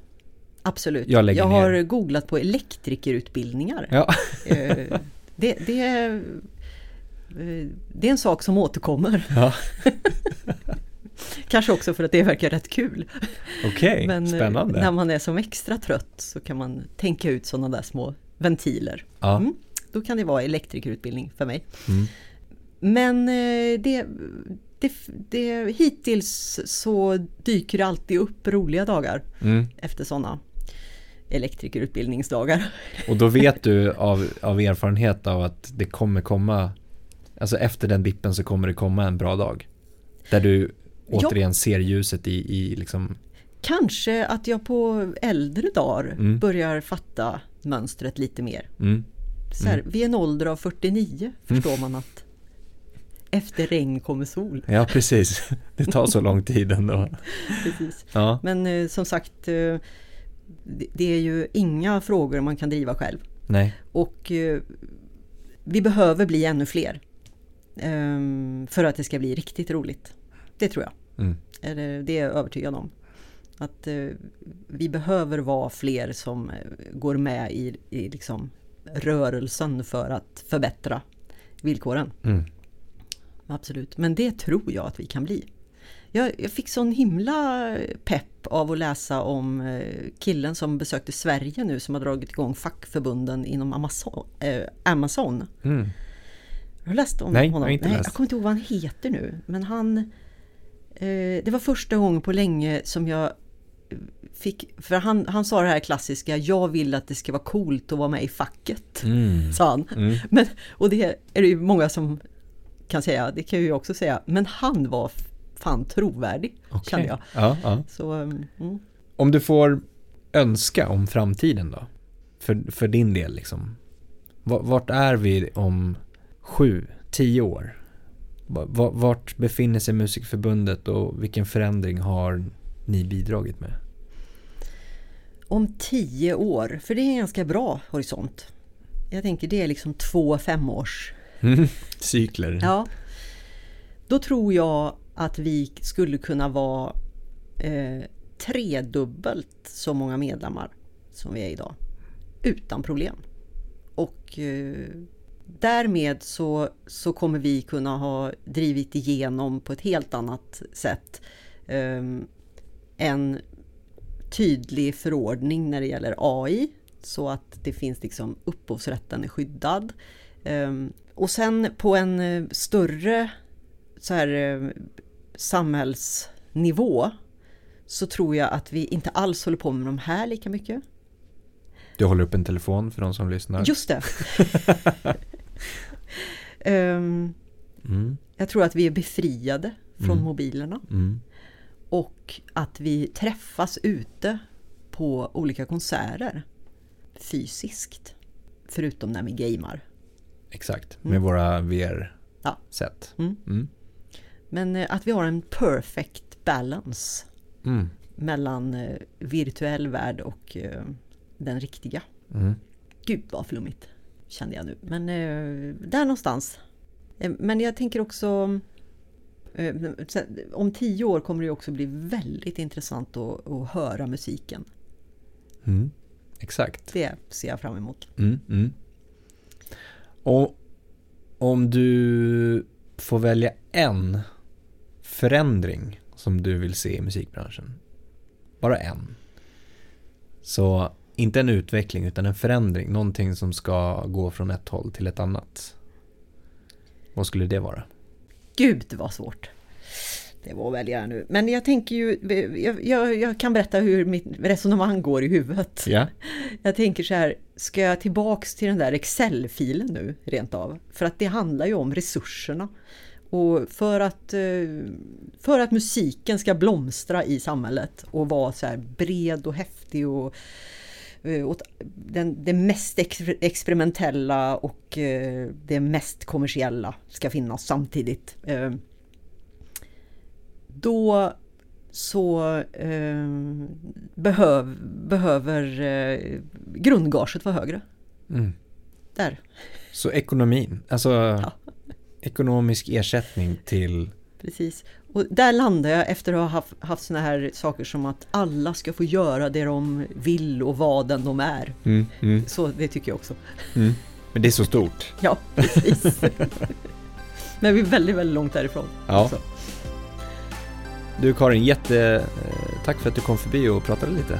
Speaker 2: absolut.
Speaker 1: Jag lägger
Speaker 2: har
Speaker 1: ner.
Speaker 2: googlat på elektrikerutbildningar.
Speaker 1: Ja,
Speaker 2: Eh, det, det, är, eh, det är en sak som återkommer.
Speaker 1: ja.
Speaker 2: Kanske också för att det verkar rätt kul.
Speaker 1: Okej,
Speaker 2: Men eh,
Speaker 1: spännande.
Speaker 2: när man är som extra trött så kan man tänka ut sådana där små ventiler.
Speaker 1: Ja.
Speaker 2: Mm. Då kan det vara elektrikerutbildning för mig.
Speaker 1: Mm.
Speaker 2: Men det, det, det, hittills så dyker det alltid upp roliga dagar
Speaker 1: Mm.
Speaker 2: efter sådana elektrikerutbildningsdagar.
Speaker 1: Och då vet du av, av erfarenhet av att det kommer komma, alltså efter den dippen så kommer det komma en bra dag. Där du
Speaker 2: Ja.
Speaker 1: återigen ser ljuset i, i liksom,
Speaker 2: Kanske att jag på äldre dagar
Speaker 1: Mm.
Speaker 2: börjar fatta mönstret lite mer.
Speaker 1: mm,
Speaker 2: Så här, Vid en ålder av 49 förstår man att efter regn kommer sol.
Speaker 1: ja precis. Det tar så lång tid ändå.
Speaker 2: Precis.
Speaker 1: Ja,
Speaker 2: Men eh, som sagt, eh, det, är ju inga frågor man kan driva själv.
Speaker 1: nej,
Speaker 2: Och eh, vi behöver bli ännu fler. ehm, för att det ska bli riktigt roligt. Det tror jag.
Speaker 1: mm,
Speaker 2: Eller det är jag övertygad om. Att eh, vi behöver vara fler som eh, går med i, i liksom rörelsen för att förbättra villkoren.
Speaker 1: mm,
Speaker 2: Absolut, men det tror jag att vi kan bli. Jag, jag fick sån himla pepp av att läsa om eh, killen som besökte Sverige nu som har dragit igång fackförbunden inom Amazon. Eh, Amazon.
Speaker 1: mm.
Speaker 2: Har du läst om
Speaker 1: Nej, jag
Speaker 2: honom?
Speaker 1: har inte
Speaker 2: Nej,
Speaker 1: läst.
Speaker 2: Jag kommer inte ihåg vad han heter nu. Men han... Eh, det var första gången på länge som jag fick... För han, han sa det här klassiska, jag vill att det ska vara coolt att vara med i facket.
Speaker 1: Mm.
Speaker 2: Sa han.
Speaker 1: Mm.
Speaker 2: Men, och det är det ju många som kan säga, det kan jag ju också säga. Men han var fan trovärdig,
Speaker 1: Okej.
Speaker 2: kände jag.
Speaker 1: Ja, ja.
Speaker 2: Så, mm.
Speaker 1: Om du får önska om framtiden då? För, för din del liksom. Va- Vart är vi om sju, tio år? Va- va- Vart befinner sig Musikförbundet och vilken förändring har ni bidragit med?
Speaker 2: Om tio år, för det är en ganska bra horisont. Jag tänker det är liksom två femårs
Speaker 1: Cykler.
Speaker 2: Ja. Då tror jag att vi skulle kunna vara eh, tredubbelt så många medlemmar som vi är idag. Utan problem. Och eh, därmed så, så kommer vi kunna ha drivit igenom på ett helt annat sätt eh, en tydlig förordning när det gäller AI så att det finns liksom upphovsrätten är skyddad. Eh, och sen på en eh, större så här, eh, samhällsnivå så tror jag att vi inte alls håller på med de här lika mycket.
Speaker 1: Du håller upp en telefon för de som lyssnar.
Speaker 2: Just det! Ehm,
Speaker 1: Mm,
Speaker 2: jag tror att vi är befriade från
Speaker 1: Mm.
Speaker 2: mobilerna
Speaker 1: mm,
Speaker 2: och att vi träffas ute på olika konserter fysiskt. Förutom när vi gamer.
Speaker 1: exakt,
Speaker 2: Mm.
Speaker 1: med våra VR-sätt.
Speaker 2: Mm. Men eh, att vi har en perfect balance
Speaker 1: Mm.
Speaker 2: mellan eh, virtuell värld och eh, den riktiga.
Speaker 1: Mm.
Speaker 2: Gud vad flummigt, kände jag nu. Men där någonstans. Men jag tänker också om tio år kommer det också bli väldigt intressant att, att höra musiken.
Speaker 1: Mm. Exakt.
Speaker 2: Det ser jag fram emot.
Speaker 1: Mm, mm. Och om du får välja en förändring som du vill se i musikbranschen. Bara en. Så inte en utveckling utan en förändring. Någonting som ska gå från ett håll till ett annat. Vad skulle det vara?
Speaker 2: Gud vad svårt. Det var att välja nu. Men jag tänker ju, jag, jag, jag kan berätta hur mitt resonemang går i huvudet.
Speaker 1: Ja.
Speaker 2: Jag tänker så här, ska jag tillbaks till den där Excel-filen nu rent av? För att det handlar ju om resurserna. Och för att, eh, för att musiken ska blomstra i samhället och vara så här bred och häftig och, eh, och den, det mest ex experimentella och eh, det mest kommersiella ska finnas samtidigt. Då så eh, behöv, behöver eh, grundgaget vara högre.
Speaker 1: Mm.
Speaker 2: Där.
Speaker 1: Så ekonomin, alltså ekonomisk ersättning till
Speaker 2: Precis. Och där landar jag efter att ha haft, haft såna här saker som att alla ska få göra det de vill och vad den de är.
Speaker 1: mm, mm,
Speaker 2: Så det tycker jag också.
Speaker 1: mm. Men det är så stort.
Speaker 2: Ja, precis. Men vi är väldigt, väldigt långt därifrån.
Speaker 1: Ja.
Speaker 2: också.
Speaker 1: Du Karin, jätte... Eh, tack för att du kom förbi och pratade lite.